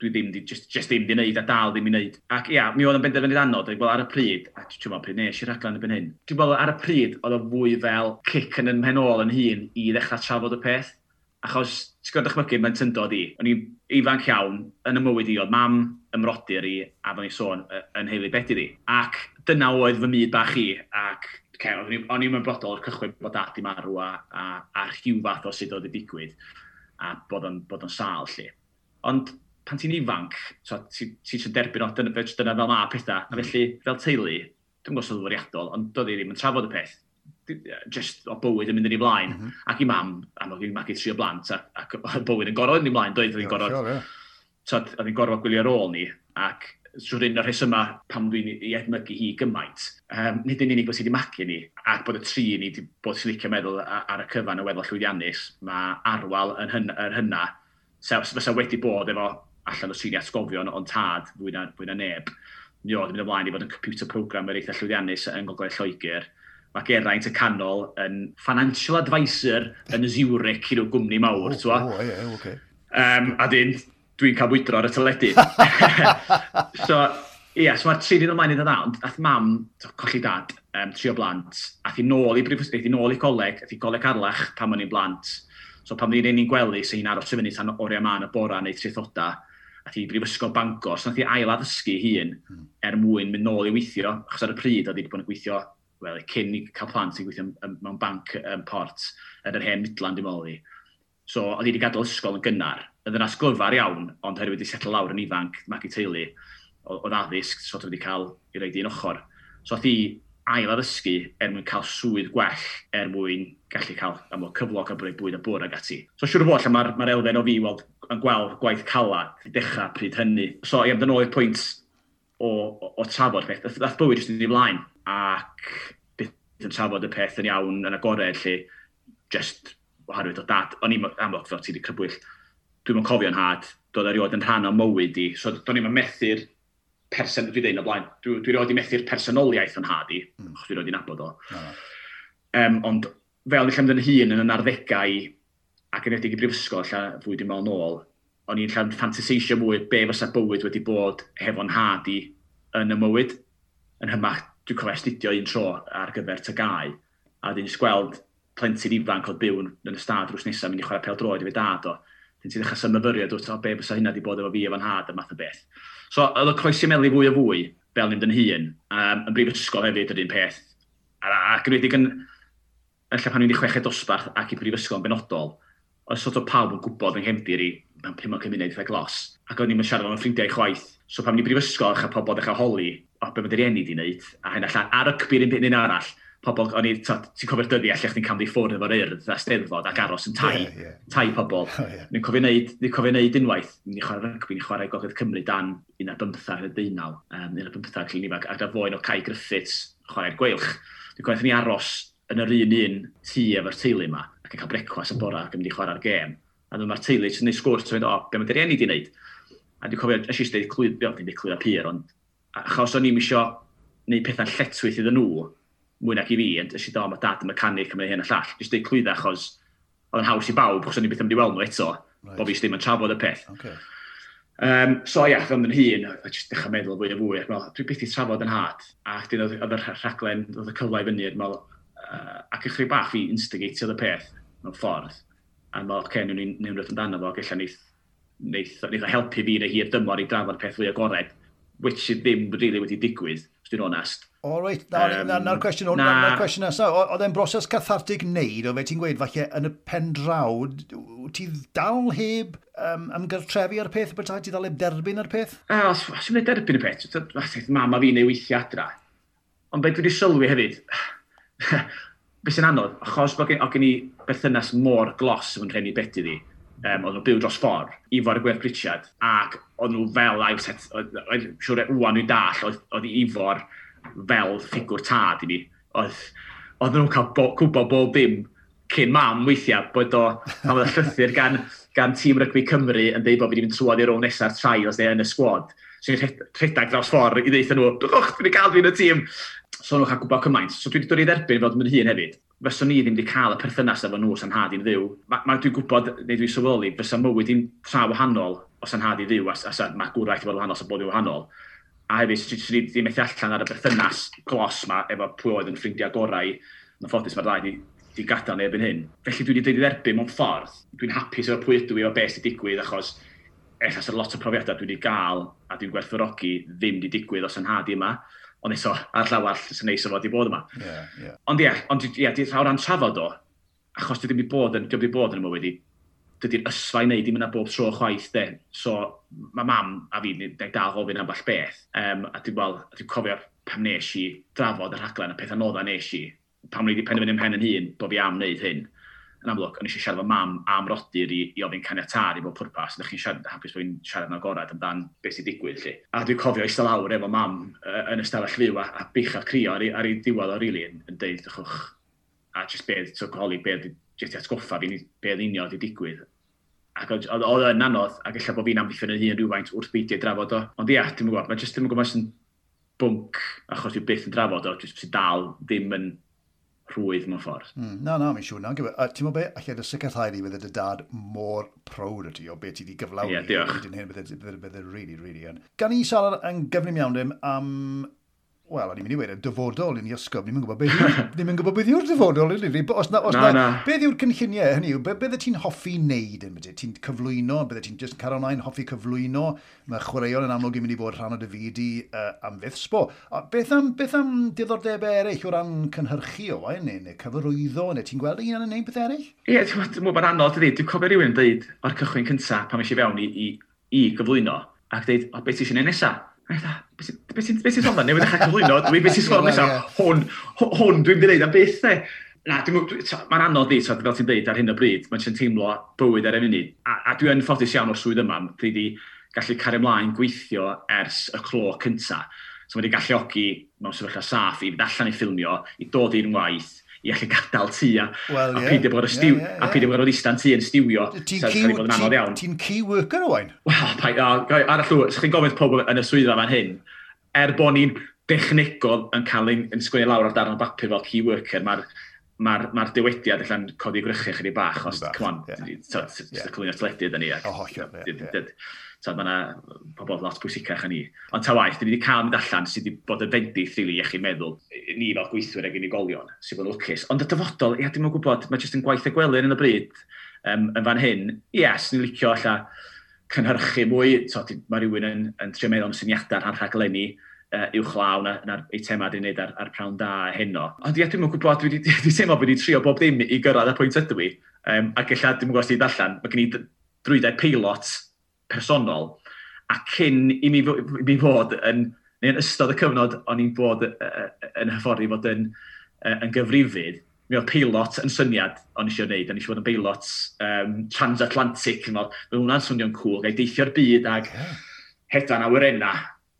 dwi ddim di, just, just ddim di wneud a dal ddim i wneud. Ac ia, mi oedd yn benderfynu anodd, dwi'n meddwl ar y pryd, a dwi'n meddwl pryd nes i raglen yn hyn, dwi'n meddwl ar y pryd oedd o fwy fel cic yn ymhenol yn hun i ddechrau trafod y peth. Achos, ti'n gwybod dychmygu, mae'n tyndod i. O'n i ifanc iawn, yn y mywyd i, oedd mam ymrodir i, a fo'n i sôn, yn heili beth i. Ac dyna oedd fy myd bach i, ac okay, o'n i'n ymwybodol o'r cychwyn bod dad i marw a, a, a rhyw fath o sut oedd y digwydd, a bod o'n, bod on sal, lle. Ond pan ti'n ifanc, so, ti'n ti, ti derbyn o dyna, dyna fel ma pethau, a mm. felly fel teulu, dwi'n gwybod sy'n fwriadol, ond doedd i ddim yn trafod y peth just o bywyd yn mynd yn ei flaen. Mm -hmm. Ac i mam, amlwg i'n magu tri o blant, ac, ac bywyd yn gorfod yn ei flaen, doedd, oedd hi'n gorfod, sure, yeah. tod, oedd hi'n gorfod gwylio ar ôl ni, ac trwy'r un o'r rhesymau pam dwi'n ei edmygu hi gymaint, um, nid yn unig bod sydd wedi magu ni, ac bod y tri ni wedi bod sy'n licio meddwl ar y cyfan y weddol llwyddiannus, mae arwal yn hynna, yn hynna fysa wedi bod efo allan o sy'n atgofion ond tad fwy na, fwy na neb. Mi oedd yn mynd ymlaen i fod yn computer program yr eitha llwyddiannus yng Ngogledd Lloegr, mae Geraint y canol yn financial advisor yn y Zurich i'r gwmni mawr, oh, oh, yeah, okay. um, a dyn, dwi'n cael bwydro ar y teledu. so, ie, yeah, so mae'r tri dyn ymlaen i ddod ond ath mam, so, colli dad, um, tri o blant, ath i nôl i brifysgol, i nôl i coleg, ath i coleg arlach pan o'n i'n blant. So pan ni'n ein gwely, sy'n hi'n aros i fyny tan oriau man y bora neu trithoda, ath i brifysgol Bangor, so nath i ail addysgu hun hmm. er mwyn mynd nôl i weithio, achos ar y pryd oedd i wedi bod yn gweithio wel, cyn i cael plant i gweithio mewn banc yn port yn yr hen Midland, i Moli. So, oedd i wedi gadael ysgol yn gynnar. Yn ddynas glyfar iawn, ond herwydd wedi setlo lawr yn ifanc, mac i teulu, oedd addysg, so oedd wedi cael i reid un ochr. So, oedd i ail addysgu er mwyn cael swydd gwell, er mwyn gallu cael am o cyflog a bwyd bwyd a bwyd ag ati. So, siwr o fod, mae'r ma, elfen o fi weld, yn gweld gwaith cala, i dechrau pryd hynny. So, i amdano i'r pwynt o, o, o trafod peth, dath bywyd jyst yn ei flaen ac bydd yn trafod y peth yn iawn yn agored lle just oherwydd o dad, o'n i'n amlwg fel ti wedi crybwyll, dwi'n yn cofio'n had, dod erioed yn rhan o mywyd i, so do'n i'n methu'r person, dwi ddeun o blaen, dwi, dwi erioed i methu'r personoliaeth yn had i, mm. chos dwi erioed i'n abod o. Mm. Um, ond fel ni'n yn hun yn yn arddegau ac yn edrych i brifysgol, lle fwy dim ond ôl, o'n i'n llawn ffantaseisio mwy be fysa bywyd wedi bod hefo'n had i yn y mywyd, yn hymach dwi'n cofio astudio un tro ar gyfer tygau, a dwi'n gweld plentyn ifanc oedd byw yn, y stad drws nesaf, mynd i chwarae pel droed i fe dad o. Dyn ti'n dechrau symyfyriad o, o be fysa hynna wedi bod efo fi efo'n had y math o beth. So, oedd y croesi melu fwy o fwy, fel ni'n dyn hun, um, yn brif ysgol hefyd yr un peth. A, a wedi'i yn, yn lle pan ni'n i chweched dosbarth ac i brif ysgol yn benodol, oedd sort o pawb yn gwybod yng Nghemdir i mewn pum o cymuned eitha glos. Ac o'n i'n siarad o'n ffrindiau chwaith. So pan ni'n brifysgol, eich a pobl eich a holi, o be mae'n rieni di wneud, a hyn allan, ar y cybir un byd un arall, pobl, o'n i, ti'n cofio'r dyddi lle chdi'n camdi ffwrdd efo'r urdd a steddfod ac aros yn tai, yeah, yeah. tai pobl. Oh, yeah. Ni'n cofio wneud, ni'n cofio wneud unwaith, ni'n chwarae rygbi, ni'n chwarae gogledd Cymru dan un ar bymthag y deunaw, um, 15 llun ifanc, ac da foen o Cai Griffiths, chwarae'r gweilch. Ni'n cofio ni aros yn yr un un tŷ efo'r teulu yma, ac yn cael brecwas yn bora ac yn mynd i chwarae'r gêm. A dyma'r teulu sy'n neud sgwrs, dwi'n mynd, o, be mae'n dy rieni di wneud? A dwi'n cofio, eisiau dweud clwyd, dwi'n dweud clwyd a pyr, ond achos o'n i'n misio neud pethau'n lletwyth iddyn nhw, mwy nag i fi, ond ysio do, mae dad yn mecanic yn mynd hyn a llall, jyst dweud clwydda achos oedd yn haws i bawb, achos o'n i beth yn mynd i weld nhw eto, right. bob i ddim yn trafod y peth. Okay. Um, so ia, fel yn hun, a jyst dechrau meddwl fwy a fwy, ac dwi beth i trafod yn had, A dyn oedd y rhaglen, oedd y cyfle i fyny, uh, ac ychydig bach fi instigatio y peth mewn ffordd, a mae, oce, okay, nhw'n rhywbeth amdano fo, ac eich neith, neith, neith helpu fi neu hir dymor i drafod peth fwy agored which sydd ddim really wedi digwydd, os dwi'n onest. O, reit. Na'r na, na cwestiwn na, na cwestiwn nesaf. Oedd e'n broses cathartig neud, o fe ti'n gweud, falle, yn y pen draw, ti dal heb um, ymgyrtrefu ar peth, beth ti dal heb derbyn ar peth? E, os yw'n ei derbyn y peth, fath mam a fi neu weithio adra. Ond beth wedi sylwi hefyd, beth sy'n anodd, achos bod gen, i berthynas mor glos yn rhenni beth iddi, um, oedd nhw'n byw dros ffordd, Ifo ar y Pritchard, ac oedd nhw fel a'i set, oedd siwr e wwan nhw'n dall, oedd, oedd Ifo'r e, fel ffigwr tad i mi. Oedd, oedd nhw'n cael bo, gwybod bob dim cyn mam weithiau, bod o, pan oedd y llythyr gan, gan tîm rygbi Cymru yn dweud bod fi wedi mynd trwad i'r rôl nesaf trai os neu yn y sgwad. So ni'n rhedeg dros ffordd i ddeitha nhw, dwi'n cael fi'n y tîm. So nhw'n cael gwybod cymaint. So dwi wedi dod i dderbyn fod yn hun hefyd fyswn ni ddim wedi cael y perthynas efo nhw sy'n had i'n ddiw. Mae ma dwi'n gwybod, neu dwi'n sylweddoli, fysa mywyd i'n tra wahanol os yn had i ddiw, a, a mae gwraeth i fod wahanol, sa'n bod i wahanol. A hefyd, swn i ddim methu allan ar y berthynas glos yma efo pwy oedd yn ffrindiau gorau, yn ffodus mae'r ddau wedi gadael neu erbyn hyn. Felly dwi wedi dweud i dderbyn mewn ffordd, dwi'n hapus efo pwy ydw i o beth sy'n digwydd, achos efallai lot o profiadau dwi wedi gael a dwi'n gwerthfawrogi ddim wedi digwydd os yn had i yma ond eto, ar llawall, sy'n neis o fod i bod yma. Yeah, yeah. Ond ie, ond ie, di llawr an trafod o, achos dwi ddim wedi bod yn, dwi wedi bod yn yma wedi, dydy'r ysfa i wneud i mynd bob tro chwaith, de. So, mae mam a fi, wedi dal gofyn am ball beth, um, a dwi'n well, dwi cofio pam nes i drafod y rhaglen, y peth anodd a nes i, pam wedi penderfynu ymhen yn hun, bod fi am wneud hyn yn amlwg, o'n eisiau siarad efo mam am rodir i, i ofyn caniatad i bod pwrpas, ydych chi'n siarad, hapus bod fi'n siarad yn agorad amdan beth sy'n digwydd. Lli. A dwi'n cofio eistedd lawr efo mam uh, yn ystafell fyw a, a bych a crio ar, ar ei diwedd o rili yn, yn deud, dychwch, a jyst beth, so holi, beth, jyst i atgoffa fi, beth unio wedi digwydd. Ac oedd yn anodd, ac efallai bod fi'n amddiffyn yn hun rhywfaint wrth beidio drafod o. Ond ia, yeah, dim yn gwybod, mae jyst dim yn gwybod sy'n bwnc, achos dwi byth yn drafod o, jyst sy'n dal ddim yn rhwydd mewn ffordd. Mm. Na, na, mi'n siŵr na. Ti'n meddwl beth, allai dy sicrhau ni fydde dy dad mor proud o ti o beth ti wedi gyflawni. Ie, yeah, diolch. Dyn hyn bydde, bydde, bydde, really, really yn. Gan i siarad yn gyfnum iawn ddim am Wel, o'n i'n mynd i wedi, dyfodol yn ei ysgol, ni'n gwybod beth yw'r be yw dyfodol yn ei os na, os na, na, beth yw'r cynlluniau hynny, yw, beth ti'n hoffi wneud yn bydde, ti'n cyflwyno, bydde ti'n just caronau'n hoffi cyflwyno, mae chwaraeon yn amlwg yn mynd i fod rhan o dy fyd i uh, am sbo. A beth am, beth am diddordebau eraill o ran cynhyrchu o, eh, neu, neu, neu cyfarwyddo, neu ti'n gweld un yn neud beth eraill? Ie, yeah, ti'n mwyn bod anodd ydy, dwi'n cofio rhywun yn dweud o'r cychwyn cyntaf pan eisiau fewn i, i, i gyflwyno, ac dweud, o beth ti'n eisiau nesaf? Beth sy'n sôn fan? Newid eich cyflwyno, dwi beth sy'n sôn nesaf, hwn, hwn, dwi'n mynd i ddeud am beth e. Na, mae'n anodd i, fel ti'n dweud ar hyn o bryd, mae'n sy'n teimlo bywyd ar y munud. A, a dwi'n ffodus iawn o'r swydd yma, dwi wedi gallu cario ymlaen gweithio ers y clo cynta. So mae wedi galluogi mewn sefyllfa saff i fynd allan i ffilmio, i dod i'n waith, i allu gadael tu a, well, yeah, a peidio bod yeah, yeah, a peidio bod istan tu yn stiwio. Ti'n key, worker o wain? Wel, ar y llw, sa'ch chi'n gofyn pob yn y swyddfa fan hyn, er bod ni'n dechnegol yn cael ein, yn sgwini lawr ar darn o bapur fel key worker, mae'r mae'r ma dywediad allan codi grychu chydig bach, os, come on, yeah, yeah, yeah. tyledu ydyn ni. O, yeah, yeah ta, mae yna pobl lot pwysicach a ni. Ond ta waith, dyn ni wedi cael mynd allan sydd wedi bod yn fendith rili iechyd meddwl, ni fel gweithwyr ag unigolion sydd bod yn lwcus. Ond y dyfodol, ia, dim yn gwybod, mae jyst yn gwaith y gwely yn y bryd um, yn fan hyn. Ia, yes, ni'n licio alla cynhyrchu mwy, so, mae rhywun yn, yn trio meddwl am syniadau ar rhaglenni, uh, uwchlaw na'r na eitema di'n neud ar, ar prawn da heno. Ond ia, dwi'n gwybod, dwi wedi teimlo bod wedi trio bob dim i gyrraedd y pwynt ydw i. Um, ac illa, dwi'n gwybod os dwi'n darllen, mae gen i drwydau peilot personol, a cyn i mi, mi fod yn, neu yn ystod y cyfnod o'n i'n bod yn hyfforddi fod yn, yn gyfrifydd, mi oedd peilot yn syniad o'n eisiau gwneud, o'n eisiau bod yn peilot um, transatlantic, fel hwnna'n swnio'n cool, gael deithio'r byd ag yeah. hedan awyrenna,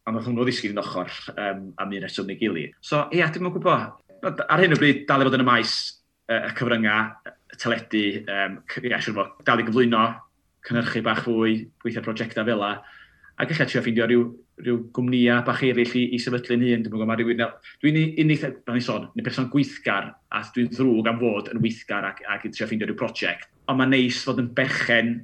a mae hwnnw ddisgyn yn ochr um, am un reswm neu gili. So, ia, dim yn gwybod, ar hyn o bryd, dal i fod yn y maes y cyfryngau, y teledu, um, ia, siwr fod, dal i gyflwyno cynhyrchu bach fwy, gweithio prosiectau fel la, ac eich trio ffeindio rhyw, rhyw gwmnïau bach eraill i, i sefydlu'n hun. Dwi'n gwybod, rhywun... Dwi'n unig, fel ni sôn, neu person gweithgar, a dwi'n ddrwg am fod yn weithgar ac, ac trio ffeindio rhyw prosiect. Ond mae'n neis fod yn berchen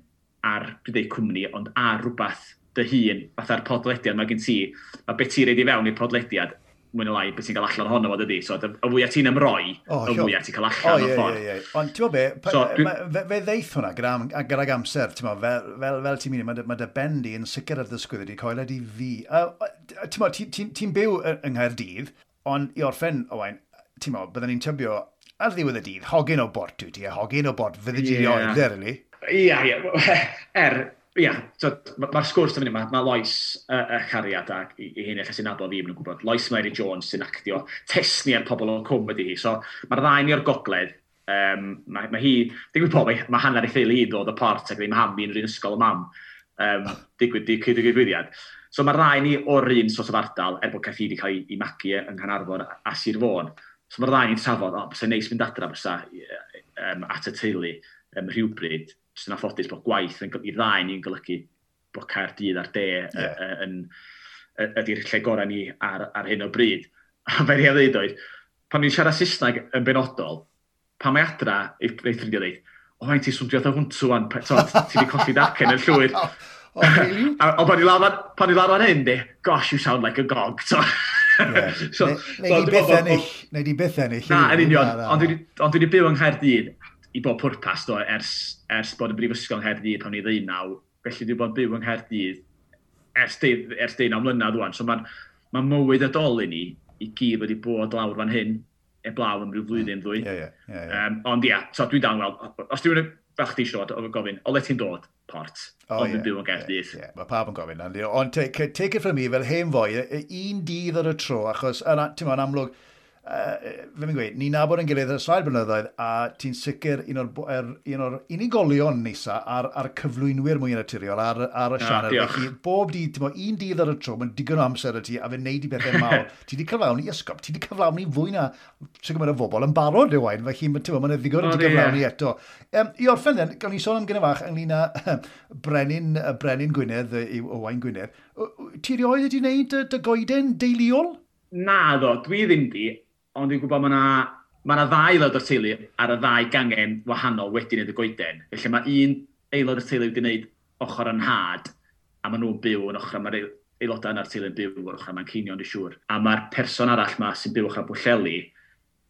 ar, dwi'n dweud cwmni, ond ar rhywbeth dy hun, fatha'r podlediad mae gen ti, a beth ti'n reid i fewn i'r podlediad, mwy na lai, beth sy'n cael allan ohono fo, dydy. So, y fwyaf ti'n ymroi, oh, y fwyaf ti'n cael allan o'r ffordd. Yeah. Ond, ti'n be, so, fe, fe ddeith hwnna gyda, gyda amser, ti'n fel, fel, fel ti'n mynd, mae ma dy bendi yn sicr ar ddysgwydd wedi coel ydi fi. Ti'n gwybod, ti'n ti, ti byw yng Nghaerdydd, ond i orffen, Owain, ti'n meddwl, byddwn ni'n tybio ar ddiwedd y dydd, hogyn o bort, dwi ti, e, hogyn o bort, fyddi yeah. di oed, really. Ie, yeah, ie. Er, ia, mae'r ma sgwrs yn fyny, mae ma Lois uh, uh, cariad ac i, i hyn eich sy'n nabod fi, yn gwybod, Lois Mary Jones sy'n actio tesni ar pobl o'n cwm ydy hi. So, mae'r ddau ni o'r gogledd, um, mae, mae hi, digwyd pob, mae, mae hanner ei theulu hi ddod o port ac ddim ham i'n rhan ysgol y mam. Um, digwyd di cyd digwyddiad. So mae'r ddau ni o'r un sos o ardal, er bod caeth Cathy wedi cael ei, ei magu e yng Nghanarfon a Sir Fôn. So mae'r ddau ni'n trafod, o, oh, bysau neis mynd adra bysa um, at y teulu um, rhywbryd jyst yn affodus bod gwaith yn, i ddau ni'n golygu bod Caerdydd a'r de yeah. yn, ydy'r lle gorau ni ar, ar hyn o bryd. A fe ni a ddeud oedd, pan ni'n siarad Saesneg yn benodol, pan mae adra, ei ffrindio ddeud, o fain ti i swndio'n hwntw an, ti wedi colli dacen yn llwyr. O, really? o, pan i lawr ar hyn, di, gosh, you sound like a gog. So, yeah. so, Neu di byth ennill. Neu di byth ennill. Na, yn union. Ond dwi wedi byw yng Nghaerdydd, i bob pwrpas do, ers, ers bod y brifysgol yng Nghaerdydd pan i ddeunaw, felly dwi bod byw yng Nghaerdydd ers, deud, ers deunaw mlynedd rwan. So mae'n ma mywyd y dol i ni i gyd wedi bod lawr fan hyn, e blaw yn rhyw flwyddyn ddwy. Yeah, yeah, yeah, yeah. Um, ond ia, yeah, so dwi dan weld, os dwi'n fel chdi siod o gofyn, o le ti'n dod, port, oh, ond yn byw yn Gerdydd. Yeah, yeah. Mae pawb yn gofyn, ond take, take it from me fel hen fwy, un dydd ar y tro, achos ti'n meddwl amlwg, uh, fe mi'n gweud, ni'n nabod yn gilydd y slaid blynyddoedd a ti'n sicr un o'r, er, un o'r unigolion nisa ar, ar cyflwynwyr mwy naturiol ar, ar y sianel. Ah, Felly, bob dydd, mo, un dydd ar y tro, mae'n digon o amser y ti a fe wneud i bethau mawr. ti wedi cyflawni ysgop, ti wedi cyflawni fwy na sy'n gymryd o bobl yn barod rhywun, felly mae'n ddigon wedi cyflawni yeah. eto. Um, I orffen then, gael ni sôn am gyda fach ynglyn â Brenin, Brenin Gwynedd, Owain Gwynedd. Ti rioed wedi gwneud dy goeden deiliol? Na ddo, dwi ddim di ond dwi'n gwybod mae yna ma na ddau aelod o'r teulu ar y ddau gangen wahanol wedi wneud y goeden. Felly mae un aelod o'r teulu wedi wneud ochr yn had, a maen nhw'n byw yn ochr, mae'r aelodau yna'r teulu yn byw yn ochr yma'n ceinio, dwi'n siŵr. A mae'r person arall yma sy'n byw ochr bwlleli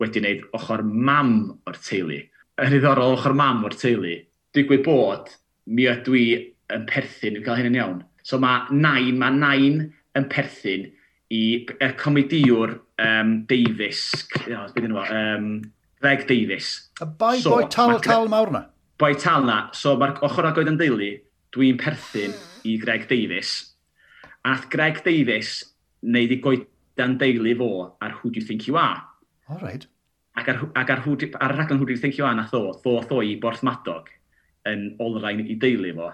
wedi wneud ochr mam o'r teulu. Yn ddiddorol ochr mam o'r teulu. Digwydd bod, mi ydw i yn perthyn, dwi'n cael hyn yn iawn. So mae nain, mae nain yn perthyn i er comediwr um, Davis, oh, beth yna um, Greg Davis. A bai so, boi tal tal mawr na? Boi tal na. So mae'r ochr agoed yn deulu, dwi'n perthyn hmm. i Greg Davis. A nath Greg Davis wneud i goedan deulu fo ar Who Do You Think You Are. All right. Ac ar, ac ar, hwdi, ar rhaglen Who Do You Think You Are na tho, tho tho i Borth Madog yn olrain i deulu fo.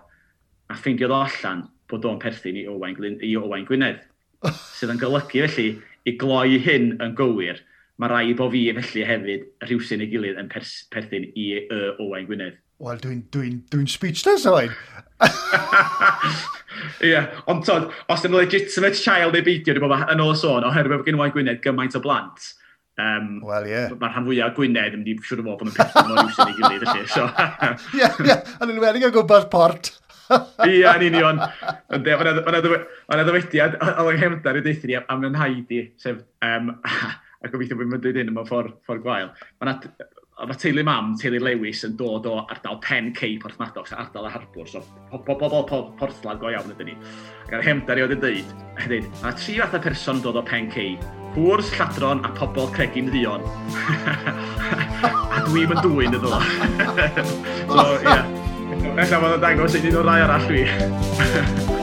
A ffeindio ddo allan bod o'n perthyn i Owain, i Owain Gwynedd sydd yn golygu felly i gloi hyn yn gywir, mae rai bo fi felly hefyd rhywsyn ei gilydd yn pers, perthyn i y Owain Gwynedd. Wel, dwi'n dwi dwi, speechless oed. Ie, yeah. ond tod, os yn legitimate child neu beidio, dwi'n bod yn ôl sôn, oherwydd bod gen Owain Gwynedd gymaint o blant, Um, Wel, ie. Yeah. Mae'r rhan fwyaf Gwynedd yn mynd i siwr o fod yn pethau o'r rhywsyn ei gilydd, felly. Ie, ie, yn enwedig o gwmpas port. Ia, yn union. Ond yna ddywediad, o yng Nghemdar i deithio ni am yn haid i, sef, um, a gobeithio bod yn dweud hyn yma ffordd ffor gwael. Mae teulu mam, teulu Lewis, yn dod o ardal Pen Cei Porthmadogs, ardal y Harbwr, so pobl porthlad go iawn ydyn ni. Ac ar Hemdar i oedd yn dweud, dweud, mae tri fath o person dod o Pen Cei, hwrs, lladron a pobl cregin ddion. a dwi'n yn dwy'n y ddo. so, ia. Yeah. Ella bod o'n dangos i ddyn o'r rai arall fi.